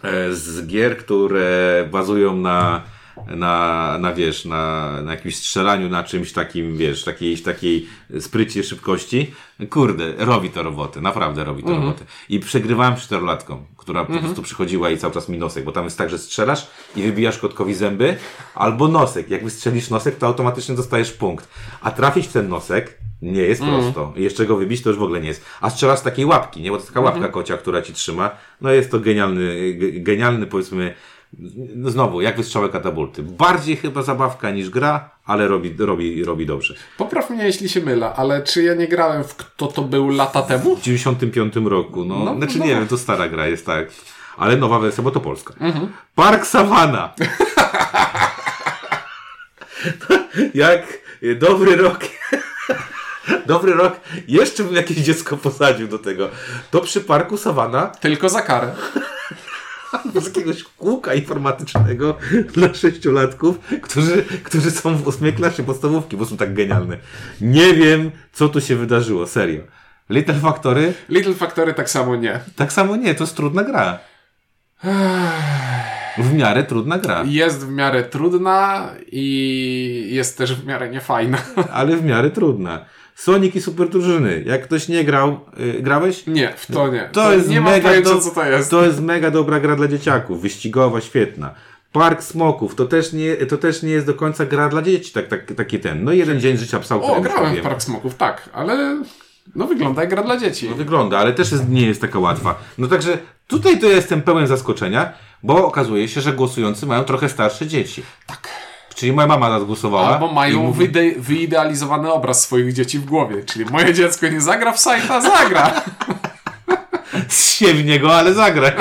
e, z gier, które bazują na na, na wiesz, na, na jakimś strzelaniu, na czymś takim, wiesz, takiej, takiej sprycie, szybkości. Kurde, robi to robotę, naprawdę robi to robotę. I przegrywałem czterolatką, która po prostu przychodziła i cały czas mi nosek, bo tam jest tak, że strzelasz i wybijasz kotkowi zęby, albo nosek. Jak wystrzelisz nosek, to automatycznie dostajesz punkt. A trafić w ten nosek nie jest prosto. I jeszcze go wybić to już w ogóle nie jest. A strzelasz z takiej łapki, nie? Bo to taka łapka kocia, która ci trzyma. No jest to genialny, ge- genialny powiedzmy, znowu, jak wystrzałe katapulty. Bardziej chyba zabawka niż gra, ale robi, robi, robi dobrze. Popraw mnie, jeśli się mylę, ale czy ja nie grałem w Kto to był lata temu? W 95 roku, no, No, znaczy no nie wiem, to stara gra jest, tak. Ale nowa wersja, bo to Polska. Park Savana. <laughs> Jak dobry rok. dobry rok. Jeszcze bym jakieś dziecko posadził do tego. To przy Parku Savana Tylko za karę. <laughs> z jakiegoś kółka informatycznego dla sześciolatków, którzy, którzy są w ósmej klasie podstawówki, bo są tak genialne. Nie wiem, co tu się wydarzyło, serio. Little Factory? Little Factory tak samo nie. Tak samo nie, to jest trudna gra. W miarę trudna gra, Jest w miarę trudna i jest też w miarę niefajna. ale w miarę trudna. Sonic i Super Drużyny. Jak ktoś nie grał, y, grałeś? Nie, w to nie. To jest nie mega pojęcia, do- co to jest. To jest mega dobra gra dla dzieciaków, wyścigowa, świetna. Park Smoków, to też nie, to też nie jest do końca gra dla dzieci, tak, tak, taki ten. No jeden dzień życia psa, o O, grałem w. Park Smoków, tak, ale no wygląda jak gra dla dzieci. No wygląda, ale też jest, nie jest taka łatwa. No także tutaj to jestem pełen zaskoczenia, bo okazuje się, że głosujący mają trochę starsze dzieci. Tak. Czyli moja mama nas głosowała. Albo mają mówi- wyde- wyidealizowany obraz swoich dzieci w głowie, czyli moje dziecko nie zagra w sajta, zagra. <laughs> Zsie w niego, ale zagraj.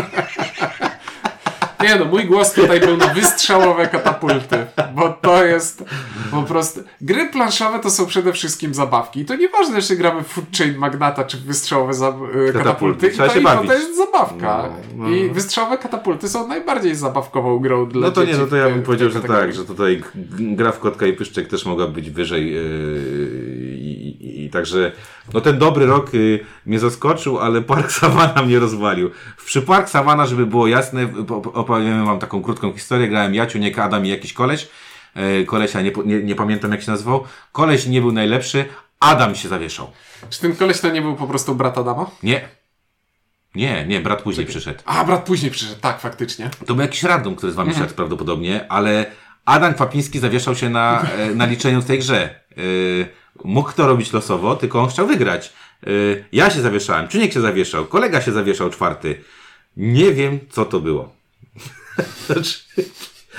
Nie no, mój głos tutaj był na wystrzałowe katapulty, bo to jest po prostu... Gry planszowe to są przede wszystkim zabawki i to nieważne, czy gramy w Food Chain Magnata, czy w wystrzałowe za- y, katapulty, I Trzeba to, się i to, bawić. to jest zabawka. No, no. I wystrzałowe katapulty są najbardziej zabawkową grą dla No to nie, dzieci no w to ja bym powiedział, że tak, że tutaj gra w kotka i pyszczek też mogła być wyżej yy, i, i, i także no ten dobry rok yy, mnie zaskoczył, ale Park <laughs> Savana mnie rozwalił. Przy Park Savana, żeby było jasne, op- opowiemy wam taką krótką historię, grałem Jaciu, nie Adam i jakiś koleś, kolesia nie, nie, nie pamiętam jak się nazywał, koleś nie był najlepszy, Adam się zawieszał. Czy ten koleś to nie był po prostu brat Adama? Nie. Nie, nie, brat później przyszedł. A, brat później przyszedł, tak, faktycznie. To był jakiś random, który z wami szedł prawdopodobnie, ale Adam Kwapiński zawieszał się na, <laughs> e, na liczeniu w tej grze. Yy, mógł to robić losowo, tylko on chciał wygrać. Yy, ja się zawieszałem, Czuniek się zawieszał, kolega się zawieszał czwarty. Nie wiem, co to było. Znaczy, <laughs>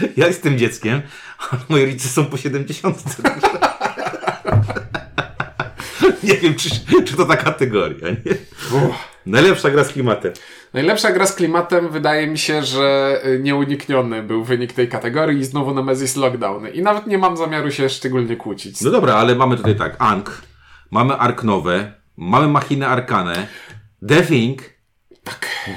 <laughs> ja jestem dzieckiem, a moi rodzice są po 70. <laughs> nie wiem, czy, czy to ta kategoria, nie? Najlepsza gra z klimatem. Najlepsza gra z klimatem wydaje mi się, że y, nieunikniony był wynik tej kategorii i znowu Nemesis Lockdown. I nawet nie mam zamiaru się szczególnie kłócić. No dobra, ale mamy tutaj tak, Ankh, mamy Ark Nowe, mamy Machinę Arkanę, The Thing,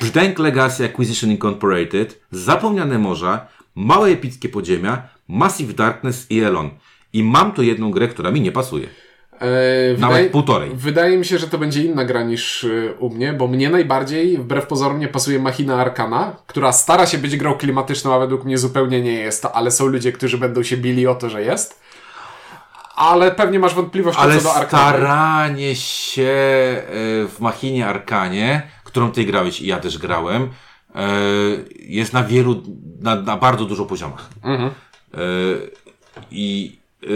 Brzdęk Legacy Acquisition Incorporated, Zapomniane Morza, Małe Epickie Podziemia, Massive Darkness i Elon. I mam tu jedną grę, która mi nie pasuje. E, Nawet półtorej. Wydaje mi się, że to będzie inna gra niż y, u mnie, bo mnie najbardziej, wbrew pozorom, nie pasuje Machina Arkana, która stara się być grą klimatyczną, a według mnie zupełnie nie jest, ale są ludzie, którzy będą się bili o to, że jest. Ale pewnie masz wątpliwości Ale co do Arkana. staranie się e, w Machinie Arkanie, którą ty grałeś i ja też grałem, e, jest na wielu, na, na bardzo dużo poziomach. Mhm. E, I, e,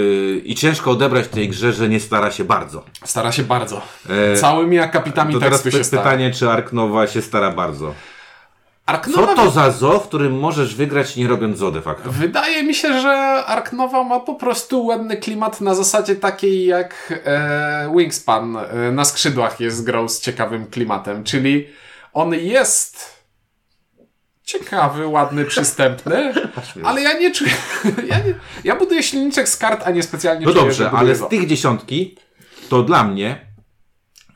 I ciężko odebrać tej grze, że nie stara się bardzo. Stara się bardzo. E, Całymi akapitami To teraz się stara. pytanie, czy Ark Nowa się stara bardzo. Arknowa Co to za zo, w którym możesz wygrać nie robiąc zo de facto? Wydaje mi się, że Ark Nova ma po prostu ładny klimat na zasadzie takiej jak e, Wingspan e, na skrzydłach jest grą z ciekawym klimatem, czyli on jest ciekawy, ładny, przystępny, ale ja nie czuję, ja, nie, ja buduję silniczek z kart, a nie specjalnie No czuję, dobrze, ale buduję z tych dziesiątki, to dla mnie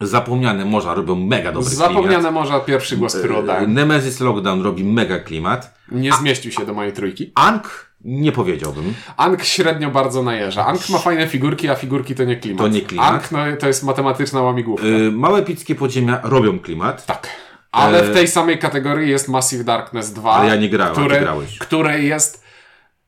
zapomniane morza robią mega dobry Zapomniane klimat. może pierwszy głos, który oddałem. Nemesis Lockdown robi mega klimat. Nie zmieścił się do mojej trójki. Ankh nie powiedziałbym. Ank średnio bardzo najeżdża. Ank ma fajne figurki, a figurki to nie klimat. To nie klimat. Ank no, to jest matematyczna łamigłówka. Y, Małe epickie podziemia robią klimat. Tak. Ale E, w tej samej kategorii jest Massive Darkness 2. Ale ja nie grałem, które, grałeś. które jest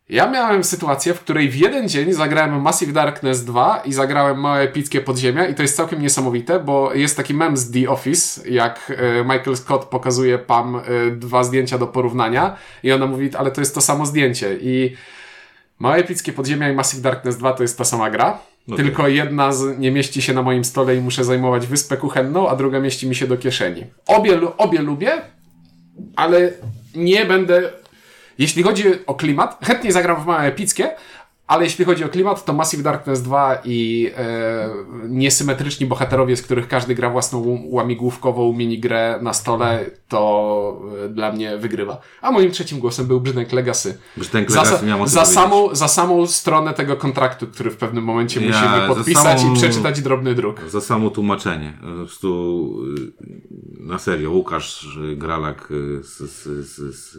Ja miałem sytuację, w której w jeden dzień zagrałem Massive Darkness 2 i zagrałem Małe Epickie Podziemia i to jest całkiem niesamowite, bo jest taki mem z The Office, jak e, Michael Scott pokazuje Pam e, dwa zdjęcia do porównania i ona mówi, ale to jest to samo zdjęcie i Małe Epickie Podziemia i Massive Darkness 2 to jest ta sama gra, Okej. tylko jedna z, nie mieści się na moim stole i muszę zajmować wyspę kuchenną, a druga mieści mi się do kieszeni. Obie, obie lubię, ale nie będę. Jeśli chodzi o klimat, chętnie zagram w małe epickie, ale jeśli chodzi o klimat, to Massive Darkness 2 i e, niesymetryczni bohaterowie, z których każdy gra własną łamigłówkową minigrę na stole, to e, dla mnie wygrywa. A moim trzecim głosem był Brzynek Legacy. Za, Legacy o tym za, samą, za samą stronę tego kontraktu, który w pewnym momencie Ja, musimy za podpisać samą- i przeczytać drobny druk. Za samo tłumaczenie. Po prostu y, na serio, Łukasz Gralak y, z, z, z, z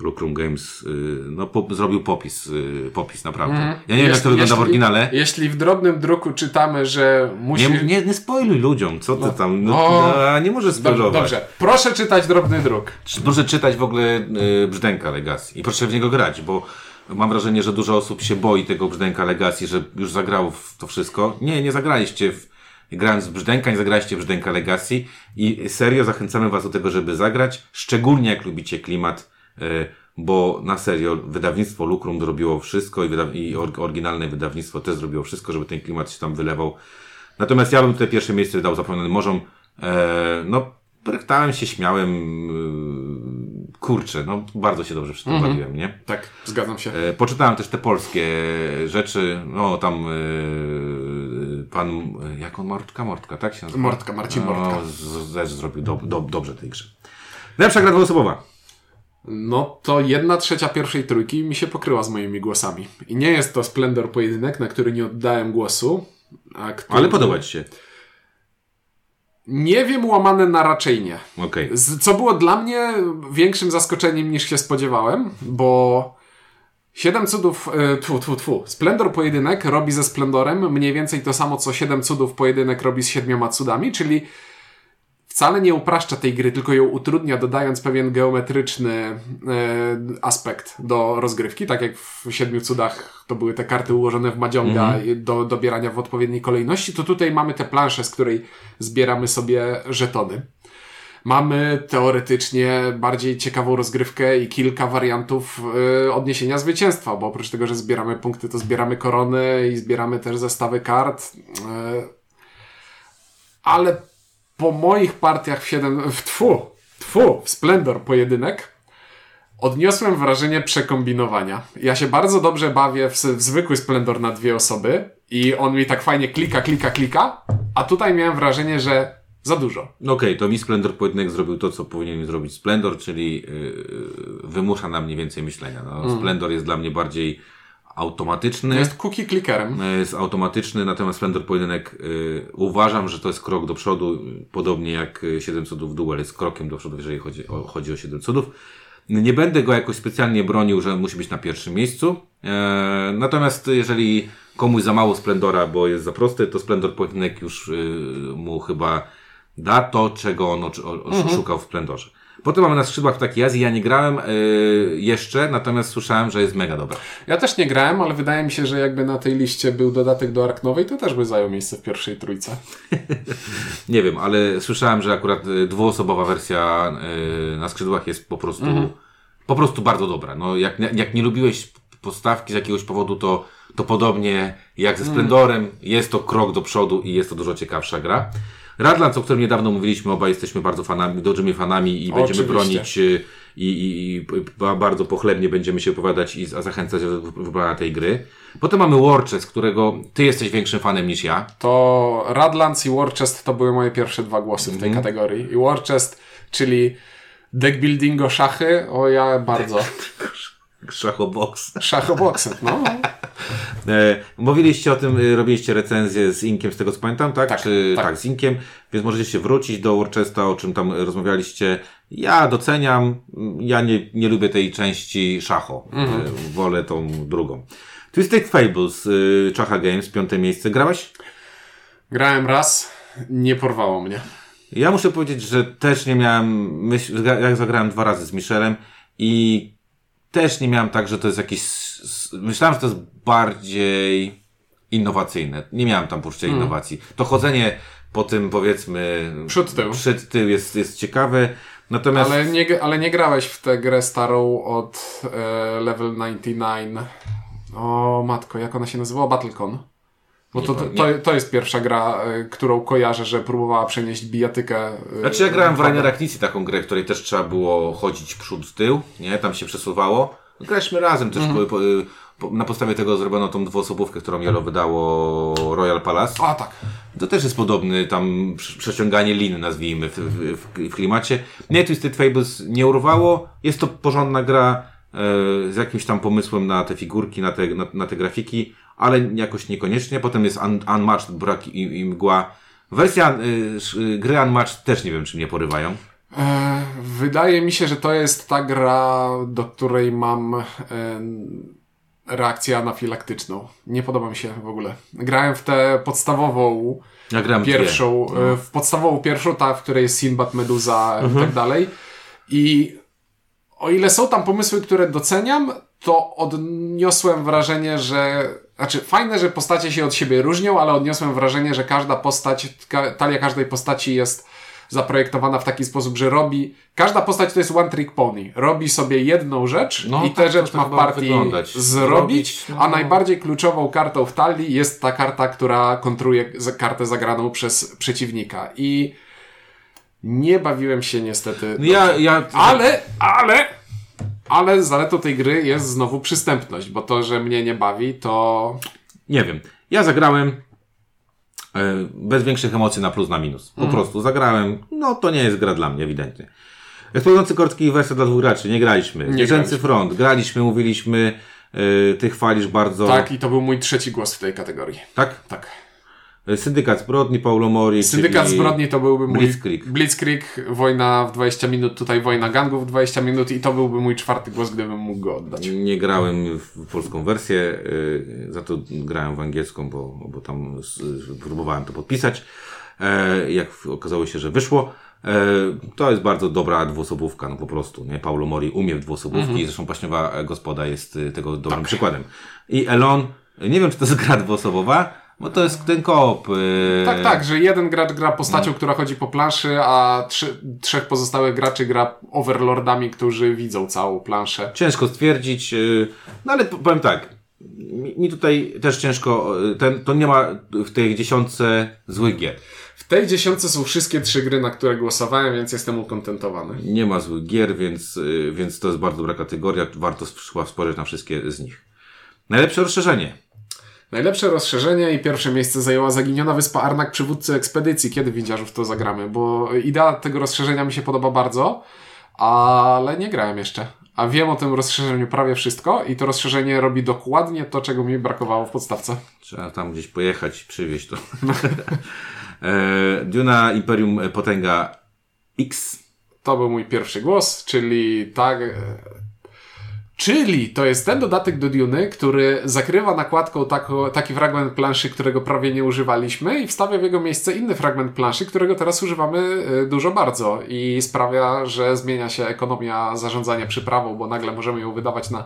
Lucrum Games y, no, po, zrobił popis, y, popis naprawdę. Ja nie wiem jak to wygląda w oryginale. Jeśli w drobnym druku czytamy, że musi... Nie, nie, nie spoiluj ludziom, co ty tam, no, O. no, nie Dobrze, spoilować. dobrze, proszę czytać drobny druk. Proszę czytać w ogóle y, Brzdęka Legacy i proszę w niego grać, bo mam wrażenie, że dużo osób się boi tego Brzdęka Legacy, że już zagrało w to wszystko. Nie, nie zagraliście w, grając w Brzdęka, nie zagraliście w Brzdęka Legacy i serio zachęcamy was do tego, żeby zagrać, szczególnie jak lubicie klimat, bo na serio wydawnictwo Lucrum zrobiło wszystko i, wyda- i or- oryginalne wydawnictwo też zrobiło wszystko, żeby ten klimat się tam wylewał. Natomiast ja bym tutaj pierwsze miejsce dał zapomnianym morzom. E, no, brechtałem się, śmiałem. E, kurczę, no bardzo się dobrze przy tym bawiłem, nie? Tak, zgadzam się. E, poczytałem też te polskie rzeczy. No, tam e, pan, e, jak on, Mortka? Mortka, tak się nazywa? Mortka, Marcin Mortka. No, z- też zrobił do, do, dobrze tej grze. Lepsza gra dwuosobowa. No to jedna trzecia pierwszej trójki mi się pokryła z moimi głosami. I nie jest to Splendor pojedynek, na który nie oddałem głosu. Który... Ale podoba ci się. Nie wiem, łamane na raczej nie. Z- Co było dla mnie większym zaskoczeniem niż się spodziewałem, bo Siedem cudów, e, tfu, tfu, tfu. Splendor pojedynek robi ze Splendorem mniej więcej to samo, co Siedem cudów pojedynek robi z siedmioma cudami, czyli wcale nie upraszcza tej gry, tylko ją utrudnia, dodając pewien geometryczny e, aspekt do rozgrywki, tak jak w Siedmiu Cudach to były te karty ułożone w Mahjonga i do dobierania w odpowiedniej kolejności, to tutaj mamy tę planszę, z której zbieramy sobie żetony. Mamy teoretycznie bardziej ciekawą rozgrywkę i kilka wariantów y, odniesienia zwycięstwa, bo oprócz tego, że zbieramy punkty, to zbieramy korony i zbieramy też zestawy kart. Y, ale po moich partiach w 7, w tfu, tfu, w Splendor pojedynek, odniosłem wrażenie przekombinowania. Ja się bardzo dobrze bawię w, w zwykły Splendor na dwie osoby i on mi tak fajnie klika, klika, klika, a tutaj miałem wrażenie, że za dużo. No Okej, to mi Splendor pojedynek zrobił to, co powinien zrobić Splendor, czyli yy, wymusza na mnie więcej myślenia. No, Splendor jest dla mnie bardziej automatyczny. Jest cookie clickerem. E, jest automatyczny, natomiast Splendor Pojedynek y, uważam, że to jest krok do przodu, podobnie jak y, 7 cudów Duel jest krokiem do przodu, jeżeli chodzi o, chodzi o 7 cudów. Nie będę go jakoś specjalnie bronił, że musi być na pierwszym miejscu. E, natomiast jeżeli komuś za mało Splendora, bo jest za prosty, to Splendor Pojedynek już y, mu chyba da to, czego on o, o, szukał w Splendorze. Potem mamy na skrzydłach takiej Azji. Ja nie grałem y, jeszcze, natomiast słyszałem, że jest mega dobra. Ja też nie grałem, ale wydaje mi się, że jakby na tej liście był dodatek do Ark Nowej, to też by zajął miejsce w pierwszej trójce. <laughs> Nie wiem, ale słyszałem, że akurat y, dwuosobowa wersja y, na skrzydłach jest po prostu, po prostu bardzo dobra. No, jak, nie- jak nie lubiłeś postawki z jakiegoś powodu, to, to podobnie jak ze Splendorem jest to krok do przodu i jest to dużo ciekawsza gra. Radlands, o którym niedawno mówiliśmy, obaj jesteśmy bardzo fanami, dużymi fanami i będziemy Oczywiście. bronić y, i, i, i ba- bardzo pochlebnie będziemy się opowiadać i za- zachęcać do wybrania tej gry. Potem mamy Warchest, którego ty jesteś większym fanem niż ja. To Radlands i Warchest to były moje pierwsze dwa głosy w tej kategorii. I Warchest, czyli deck buildingo szachy, o ja bardzo. <laughs> Szachobox. Szachoboksy, no. E, mówiliście o tym, e, robiliście recenzję z Inkiem, z tego co pamiętam, tak? Tak, Czy, tak. tak. z Inkiem, więc możecie się wrócić do Worcesta, o czym tam rozmawialiście. Ja doceniam, m, ja nie, nie lubię tej części szacho, Mhm. e, wolę tą drugą. Twisted Fables, y, Czacha Games, piąte miejsce. Grałeś? Grałem raz, nie porwało mnie. Ja muszę powiedzieć, że też nie miałem, myśl, jak zagrałem dwa razy z Michelem i też nie miałem tak, że to jest jakiś... Myślałem, że to jest bardziej innowacyjne. Nie miałem tam poczucia innowacji. To chodzenie po tym, powiedzmy... Przód, tył. Przed tył jest, jest ciekawe. Natomiast... Ale nie, ale nie grałeś w tę grę starą od e, level 99. O matko, jak ona się nazywała? Battlecon. Bo to, to, to jest pierwsza gra, e, którą kojarzę, że próbowała przenieść bijatykę. e, Znaczy ja grałem w Rainer Arachnicji taką grę, w której też trzeba było chodzić przód, tył, nie? Tam się przesuwało. Graliśmy razem też Mhm. po, po, na podstawie tego zrobiono tą dwuosobówkę, którą Yellow wydało Royal Palace. A tak. To też jest podobny tam prze- przeciąganie lin, nazwijmy, w, w, w, klimacie. Mnie Twisted Fables nie urwało. Jest to porządna gra e, z jakimś tam pomysłem na te figurki, na te, na, na te grafiki, ale jakoś niekoniecznie. Potem jest un, Unmatched, Brak i, i Mgła. Wersja y, sz- gry Unmatched też nie wiem, czy mnie porywają. E, wydaje mi się, że to jest ta gra, do której mam e, reakcję anafilaktyczną. Nie podoba mi się w ogóle. Grałem w tę podstawową, Ja pierwszą, dwie. No. e, w podstawową pierwszą, ta, w której jest Sinbad, Meduza Mhm. i tak dalej. I o ile są tam pomysły, które doceniam, to odniosłem wrażenie, że. Znaczy, fajne, że postacie się od siebie różnią, ale odniosłem wrażenie, że każda postać, talia każdej postaci jest zaprojektowana w taki sposób, że robi. Każda postać to jest one trick pony. Robi sobie jedną rzecz No, i tak tę to rzecz ma w partii wyglądać. zrobić, no. a najbardziej kluczową kartą w talii jest ta karta, która kontruje kartę zagraną przez przeciwnika. I nie bawiłem się niestety. No ja, ja, Ale, ale, ale zaletą tej gry jest znowu przystępność, bo to, że mnie nie bawi, to Nie wiem. Ja zagrałem bez większych emocji na plus, na minus. Po Mhm. prostu zagrałem. No to nie jest gra dla mnie, ewidentnie. Eksplodujący kortki wersja dla dwóch graczy. Nie graliśmy. Zwierzęcy graliśmy. front. Graliśmy, mówiliśmy. E, ty chwalisz bardzo. tak, i to był mój trzeci głos w tej kategorii. Tak? Tak. Syndykat zbrodni Paulo Mori. Syndykat zbrodni to byłby mój... Blitzkrieg. Blitzkrieg, wojna w 20 minut, tutaj wojna gangów w 20 minut i to byłby mój czwarty głos, gdybym mógł go oddać. Nie grałem w polską wersję, e, za to grałem w angielską, bo, bo tam próbowałem to podpisać. E, Jak okazało się, że wyszło. E, To jest bardzo dobra dwuosobówka, no po prostu. Nie? Paulo Mori umie w dwuosobówki, zresztą Paśniowa Gospoda jest e, tego dobrym przykładem. I Elon, nie wiem czy to jest gra dwuosobowa, bo to jest ten koop. e, Tak, tak, że jeden gracz gra postacią, No. która chodzi po planszy, a trzy, trzech pozostałych graczy gra overlordami, którzy widzą całą planszę. Ciężko stwierdzić, y, no ale powiem tak, mi, mi tutaj też ciężko, y, ten, to nie ma w tej dziesiątce złych gier. W tej dziesiątce są wszystkie trzy gry, na które głosowałem, więc jestem ukontentowany. Nie ma złych gier, więc, y, więc to jest bardzo dobra kategoria, warto spojrzeć na wszystkie z nich. Najlepsze rozszerzenie. Najlepsze rozszerzenie i pierwsze miejsce zajęła zaginiona wyspa Arnak, przywódcy ekspedycji. Kiedy widziarzów to zagramy? Bo idea tego rozszerzenia mi się podoba bardzo, ale nie grałem jeszcze. A wiem o tym rozszerzeniu prawie wszystko i to rozszerzenie robi dokładnie to, czego mi brakowało w podstawce. Trzeba tam gdzieś pojechać, przywieźć to. <laughs> e, Duna Imperium Potęga X. To był mój pierwszy głos, czyli tak. Czyli to jest ten dodatek do Duny, który zakrywa nakładką tako, taki fragment planszy, którego prawie nie używaliśmy i wstawia w jego miejsce inny fragment planszy, którego teraz używamy e, dużo bardzo i sprawia, że zmienia się ekonomia zarządzania przyprawą, bo nagle możemy ją wydawać na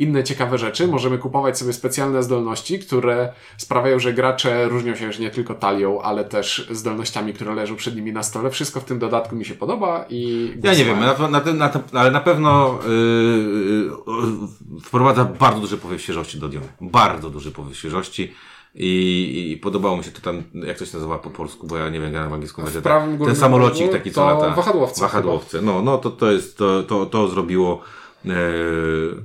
inne ciekawe rzeczy. Możemy kupować sobie specjalne zdolności, które sprawiają, że gracze różnią się już nie tylko talią, ale też zdolnościami, które leżą przed nimi na stole. Wszystko w tym dodatku mi się podoba i... Ja nie wiem, na, na, na, ale na pewno yy, wprowadza bardzo duży powiew świeżości do Duny. Bardzo duży powiew świeżości. I, I podobało mi się to tam, jak to się nazywa po polsku, bo ja nie wiem, grałem w angielską wersję. prawym Ten samolocik taki, co lata. wahadłowce Wahadłowce. No, no to, to jest, to, to, to zrobiło,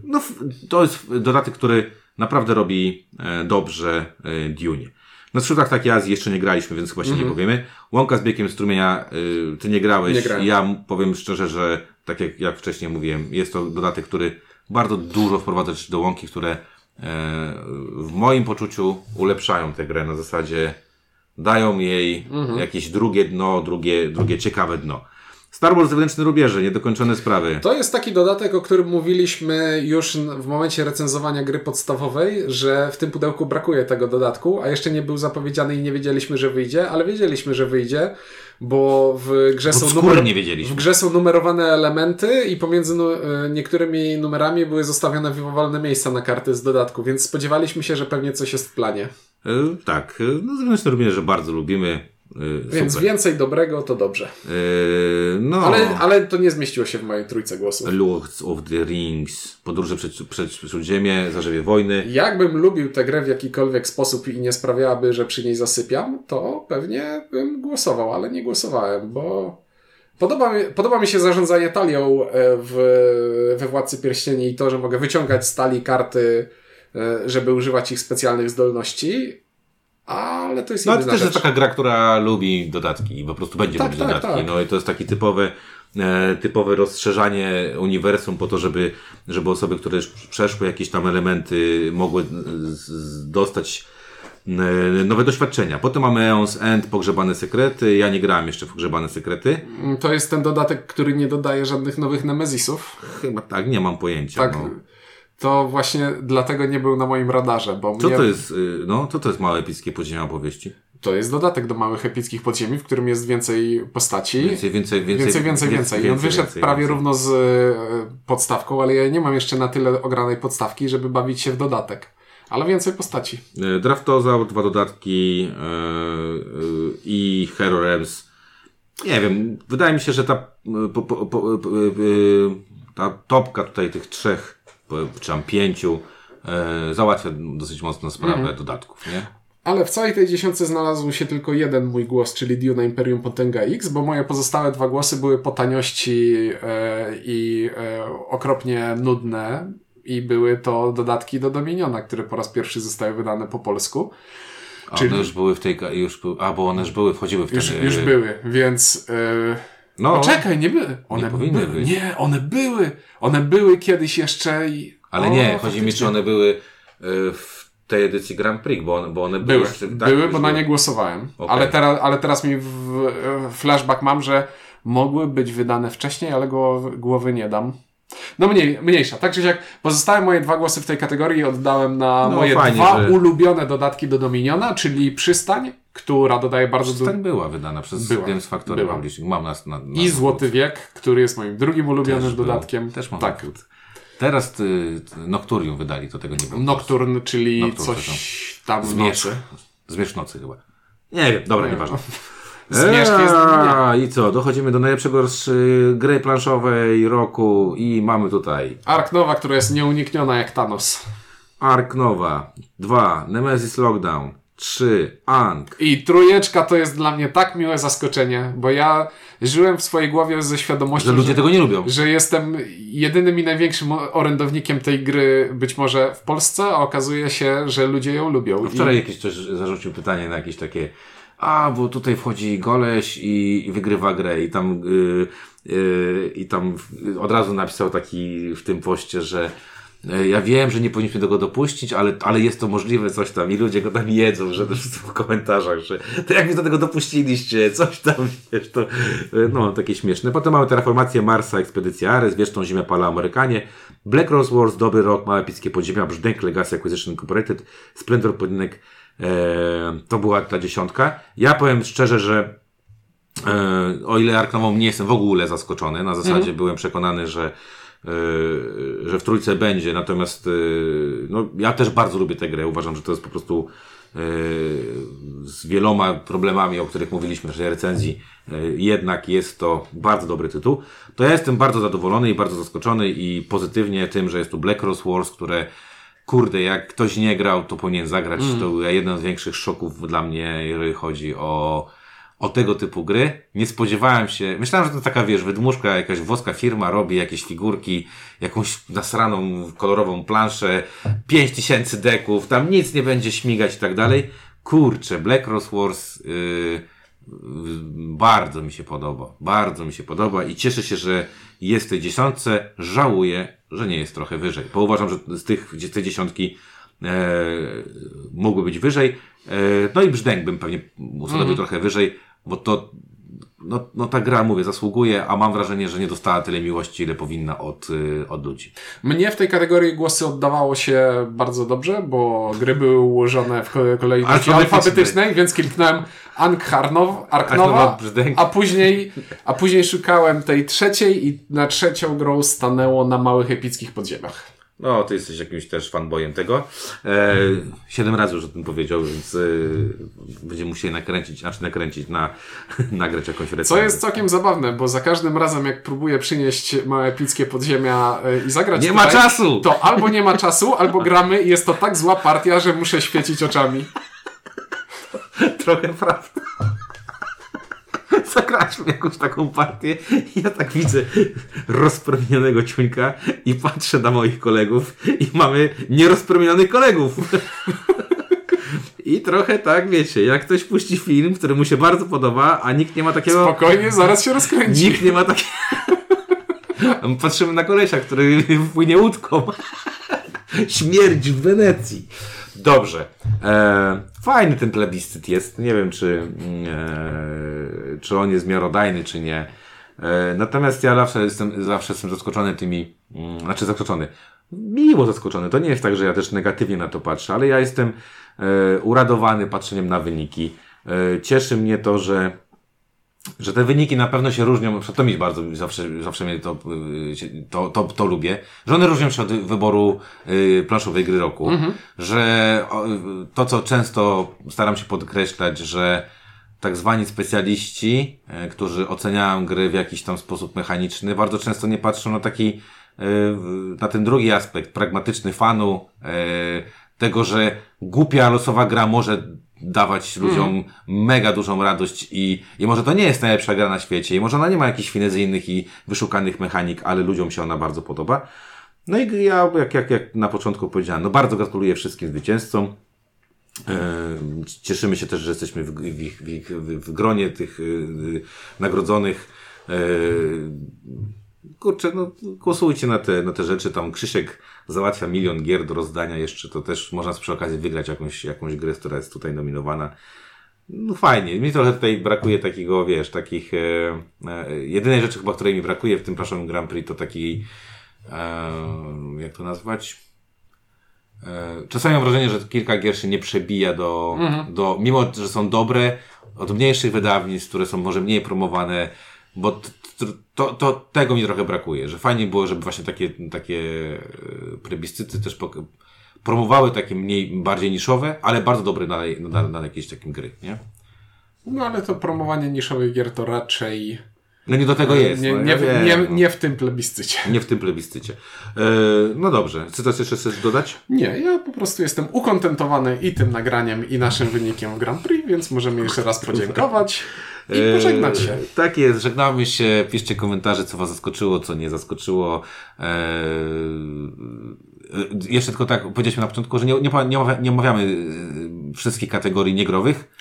no f- to jest dodatek, który naprawdę robi e, dobrze e, Dune. Na skrzydłach takiej Azji jeszcze nie graliśmy, więc chyba się nie powiemy. Łąka z biegiem strumienia, y, ty nie grałeś. Nie grałem. ja powiem szczerze, że tak jak, jak wcześniej mówiłem, jest to dodatek, który bardzo dużo wprowadza rzeczy do łąki, które e, w moim poczuciu ulepszają tę grę na zasadzie dają jej jakieś drugie dno, drugie, drugie ciekawe dno. Star Wars Zewnętrzne Rubieże, niedokończone sprawy. To jest taki dodatek, o którym mówiliśmy już w momencie recenzowania gry podstawowej, że w tym pudełku brakuje tego dodatku, a jeszcze nie był zapowiedziany i nie wiedzieliśmy, że wyjdzie, ale wiedzieliśmy, że wyjdzie, bo w grze, są, numer... w grze są numerowane elementy i pomiędzy nu... e, niektórymi numerami były zostawione wolne miejsca na karty z dodatku, więc spodziewaliśmy się, że pewnie coś jest w planie. E, tak, e, no Zewnętrzne Rubieże bardzo lubimy. E, Więc super. więcej dobrego to dobrze. E, no, Ale, ale to nie zmieściło się w mojej trójce głosów. Lords of the Rings, Podróże przed, przed Śródziemie, Zarzewie Wojny. Jakbym lubił tę grę w jakikolwiek sposób i nie sprawiałaby, że przy niej zasypiam, to pewnie bym głosował, ale nie głosowałem, bo podoba mi, podoba mi się zarządzanie talią e, w, we Władcy Pierścieni i to, że mogę wyciągać z talii karty, e, żeby używać ich specjalnych zdolności, ale to jest No ale to też rzecz. jest taka gra, która lubi dodatki i po prostu będzie Tak, lubić tak, dodatki. tak. No i to jest taki typowy, e, typowe rozszerzanie uniwersum po to, żeby, żeby osoby, które już przeszły jakieś tam elementy, mogły z, z, dostać e, nowe doświadczenia. Potem mamy Eons End, Pogrzebane Sekrety. Ja nie grałem jeszcze w Pogrzebane Sekrety. To jest ten dodatek, który nie dodaje żadnych nowych Nemezisów. Chyba tak, nie mam pojęcia. Tak. No. To właśnie dlatego nie był na moim radarze, bo Co mnie... to jest, y, no, co to jest małe epickie podziemia opowieści? To jest dodatek do małych epickich podziemi, w którym jest więcej postaci. Więcej, więcej, więcej. Więcej, więcej, więcej. I on wyszedł więcej, prawie więcej. równo z e, podstawką, ale ja nie mam jeszcze na tyle ogranej podstawki, żeby bawić się w dodatek. Ale więcej postaci. E, Draftozaur, dwa dodatki e, e, i Hero Realms. Nie wiem, wydaje mi się, że ta, po, po, po, ta topka tutaj tych trzech, czy tam pięciu, e, załatwia dosyć mocno sprawę Mhm. dodatków, nie? Ale w całej tej dziesiątce znalazł się tylko jeden mój głos, czyli Dune Imperium Potęga X, bo moje pozostałe dwa głosy były po taniości e, i e, okropnie nudne i były to dodatki do Dominiona, które po raz pierwszy zostały wydane po polsku. A Czyli- one już były w tej, już, a bo one już były, wchodziły w ten... Już, już były, więc... No, Poczekaj, nie były. One powinny były. być. Nie, one były. One były kiedyś jeszcze i... ale O, nie, chodzi mi, faktycznie. czy one były e, w tej edycji Grand Prix, bo one, bo one Były, już- tak, były bo na nie głosowałem. Okej. Ale, teraz, ale teraz mi w, flashback mam, że mogły być wydane wcześniej, ale głowy, głowy nie dam. No mniej, mniejsza. Tak czy siak, pozostałe moje dwa głosy w tej kategorii oddałem na No, moje fajnie, dwa że- ulubione dodatki do Dominiona, czyli Przystań, która dodaje bardzo dużo... Przystań była wydana przez Była. Games Factory Była. Publishing. Mam nas na, na I Złoty Wiek, który jest moim drugim ulubionym Też był. dodatkiem. Też mam tak. Teraz y, Nocturium wydali, to tego nie było. Nocturn, czyli Nocturn, coś tam w Zmierzch. nocy. Zmierzch nocy chyba. Nie wiem, dobra, Nie. nieważne. <laughs> Zmierzch jest. Eee, I co, dochodzimy do najlepszego roz- y, gry planszowej roku i mamy tutaj Ark Nowa, która jest nieunikniona jak Thanos. Ark Nova 2, Nemesis Lockdown 3, Ank. I trójeczka to jest dla mnie tak miłe zaskoczenie, bo ja żyłem w swojej głowie ze świadomością, Że ludzie tego nie lubią. że jestem jedynym i największym orędownikiem tej gry być może w Polsce, a okazuje się, że ludzie ją lubią. No Wczoraj jakiś ktoś zarzucił pytanie na jakieś takie a, bo tutaj wchodzi goleś i, i wygrywa grę i tam y, y, i tam od razu napisał taki w tym poście, że ja wiem, że nie powinniśmy tego dopuścić, ale, ale jest to możliwe, coś tam. I ludzie go tam jedzą, że też w komentarzach, że to jak wy do tego dopuściliście, coś tam, wiesz, to, y, no, takie śmieszne. Potem mamy Terraformację Marsa, Ekspedycja Ares, Wieczną Ziemię, Pala Amerykanie, Black Rose Wars, Dobry Rok, Małe Epickie Podziemia, Brzdęk, Legacy Acquisition Incorporated, Splendor Pojedynek, e, to była ta dziesiątka. Ja powiem szczerze, że e, o ile Arknową nie jestem w ogóle zaskoczony, na zasadzie byłem przekonany, że e, że w trójce będzie, natomiast e, no, ja też bardzo lubię tę grę. Uważam, że to jest po prostu e, z wieloma problemami, o których mówiliśmy w recenzji, e, jednak jest to bardzo dobry tytuł. To ja jestem bardzo zadowolony i bardzo zaskoczony i pozytywnie tym, że jest tu Black Rose Wars, które kurde, jak ktoś nie grał, to powinien zagrać. To był jeden z większych szoków dla mnie, jeżeli chodzi o, o tego typu gry. Nie spodziewałem się, myślałem, że to taka, wiesz, wydmuszka, jakaś włoska firma robi jakieś figurki, jakąś nasraną, kolorową planszę, 5000 deków, tam nic nie będzie śmigać i tak dalej. Kurczę, Black Rose Wars, yy, bardzo mi się podoba. Bardzo mi się podoba i cieszę się, że jest w tej dziesiątce. Żałuję, że nie jest trochę wyżej, bo uważam, że z tych, z tej dziesiątki e, mogły być wyżej. E, no i brzdęk bym pewnie ustanowił trochę wyżej, bo to no, no ta gra, mówię, zasługuje, a mam wrażenie, że nie dostała tyle miłości, ile powinna od, y, od ludzi. Mnie w tej kategorii głosy oddawało się bardzo dobrze, bo gry były ułożone w ko- kolejności Alfabetycznej. więc kliknąłem Ank Harnow, Arknowa a później, a później szukałem tej trzeciej i na trzecią grą stanęło na małych epickich podziemiach. No, ty jesteś jakimś też fanboyem tego. E, siedem razy już o tym powiedział, więc e, będziemy musieli nakręcić, znaczy nakręcić, na, <laughs> nagrać jakąś recenzję. Co jest całkiem zabawne, bo za każdym razem jak próbuję przynieść małe epickie podziemia y, i zagrać Nie tutaj, ma czasu! to albo nie ma czasu, albo gramy i jest to tak zła partia, że muszę świecić oczami. <laughs> Trochę prawda. Zagraliśmy jakąś taką partię i ja tak widzę rozpromienionego ciuńka i patrzę na moich kolegów i mamy nierozpromienionych kolegów. I trochę tak, wiecie, jak ktoś puści film, który mu się bardzo podoba, a nikt nie ma takiego... Spokojnie, zaraz się rozkręci. Nikt nie ma takiego... <laughs> Patrzymy na kolesia, który płynie łódką. <laughs> Śmierć w Wenecji. Dobrze. E, fajny ten plebiscyt jest. Nie wiem, czy, e, czy on jest miarodajny, czy nie. E, natomiast ja zawsze jestem, zawsze jestem zaskoczony tymi, mm, znaczy zaskoczony. Miło zaskoczony. To nie jest tak, że ja też negatywnie na to patrzę, ale ja jestem e, uradowany patrzeniem na wyniki. E, cieszy mnie to, że że te wyniki na pewno się różnią, to mi bardzo zawsze, zawsze mnie to, y, to, to, to lubię, że one różnią się od wyboru y, planszowej gry roku, że o, y, to, co często staram się podkreślać, że tak zwani specjaliści, y, którzy oceniają gry w jakiś tam sposób mechaniczny, bardzo często nie patrzą na taki, y, na ten drugi aspekt, pragmatyczny fanu, y, tego, że głupia losowa gra może dawać ludziom mega dużą radość i, i może to nie jest najlepsza gra na świecie i może ona nie ma jakichś finezyjnych i wyszukanych mechanik, ale ludziom się ona bardzo podoba. No i ja, jak, jak, jak na początku powiedziałem, no bardzo gratuluję wszystkim zwycięzcom. E, Cieszymy się też, że jesteśmy w, w, w, w, gronie tych y, nagrodzonych. E, Kurczę, no głosujcie na te, na te rzeczy. Tam Krzysiek załatwia milion gier do rozdania jeszcze, to też można przy okazji wygrać jakąś, jakąś grę, która jest tutaj nominowana. No fajnie. Mi trochę tutaj brakuje takiego, wiesz, takich... E, e, jedynej rzeczy chyba, której mi brakuje w tym praszowym Grand Prix to taki... E, jak to nazwać? E, czasami mam wrażenie, że kilka gier się nie przebija do, do... Mimo, że są dobre, od mniejszych wydawnictw, które są może mniej promowane, bo to, to tego mi trochę brakuje, że fajnie było, żeby właśnie takie, takie e, plebiscyty też promowały takie mniej, bardziej niszowe, ale bardzo dobre na, na, na jakieś takim gry, nie? No ale to promowanie niszowych gier to raczej No nie do tego jest. nie, no, nie, ja w, wiem, nie, no. nie w tym plebiscycie. Nie w tym plebiscycie. E, no dobrze. Czy coś jeszcze chcesz dodać? Nie, ja po prostu jestem ukontentowany i tym nagraniem, i naszym wynikiem w Grand Prix, więc możemy jeszcze raz podziękować i pożegnać się. E, tak jest, żegnamy się, piszcie komentarze, co was zaskoczyło, co nie zaskoczyło. E, e, jeszcze tylko tak, powiedzieliśmy na początku, że nie, nie, nie, omawia- nie omawiamy e, wszystkich kategorii niegrowych,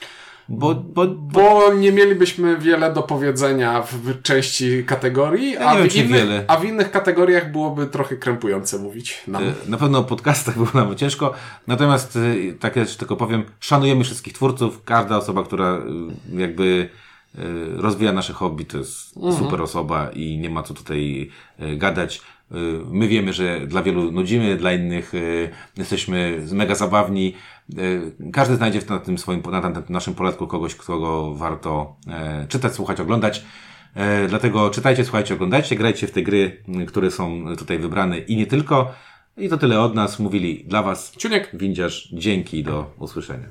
bo, bo, bo Bo nie mielibyśmy wiele do powiedzenia w części kategorii, Ja a, wiem, w innych, a w innych kategoriach byłoby trochch krępujące mówić nam. E, Na pewno o podcastach było nam ciężko, natomiast e, tak jeszcze tylko powiem, szanujemy wszystkich twórców, każda osoba, która e, jakby e, rozwija nasze hobby, to jest super osoba i nie ma co tutaj e, gadać. E, My wiemy, że dla wielu nudzimy, dla innych jesteśmy mega zabawni. Każdy znajdzie na tym swoim, na naszym poletku kogoś, kogo warto e, czytać, słuchać, oglądać. E, dlatego czytajcie, słuchajcie, oglądajcie, grajcie w te gry, które są tutaj wybrane i nie tylko. I to tyle od nas. Mówili dla Was Ciuniek. Windziarz. Dzięki, do usłyszenia.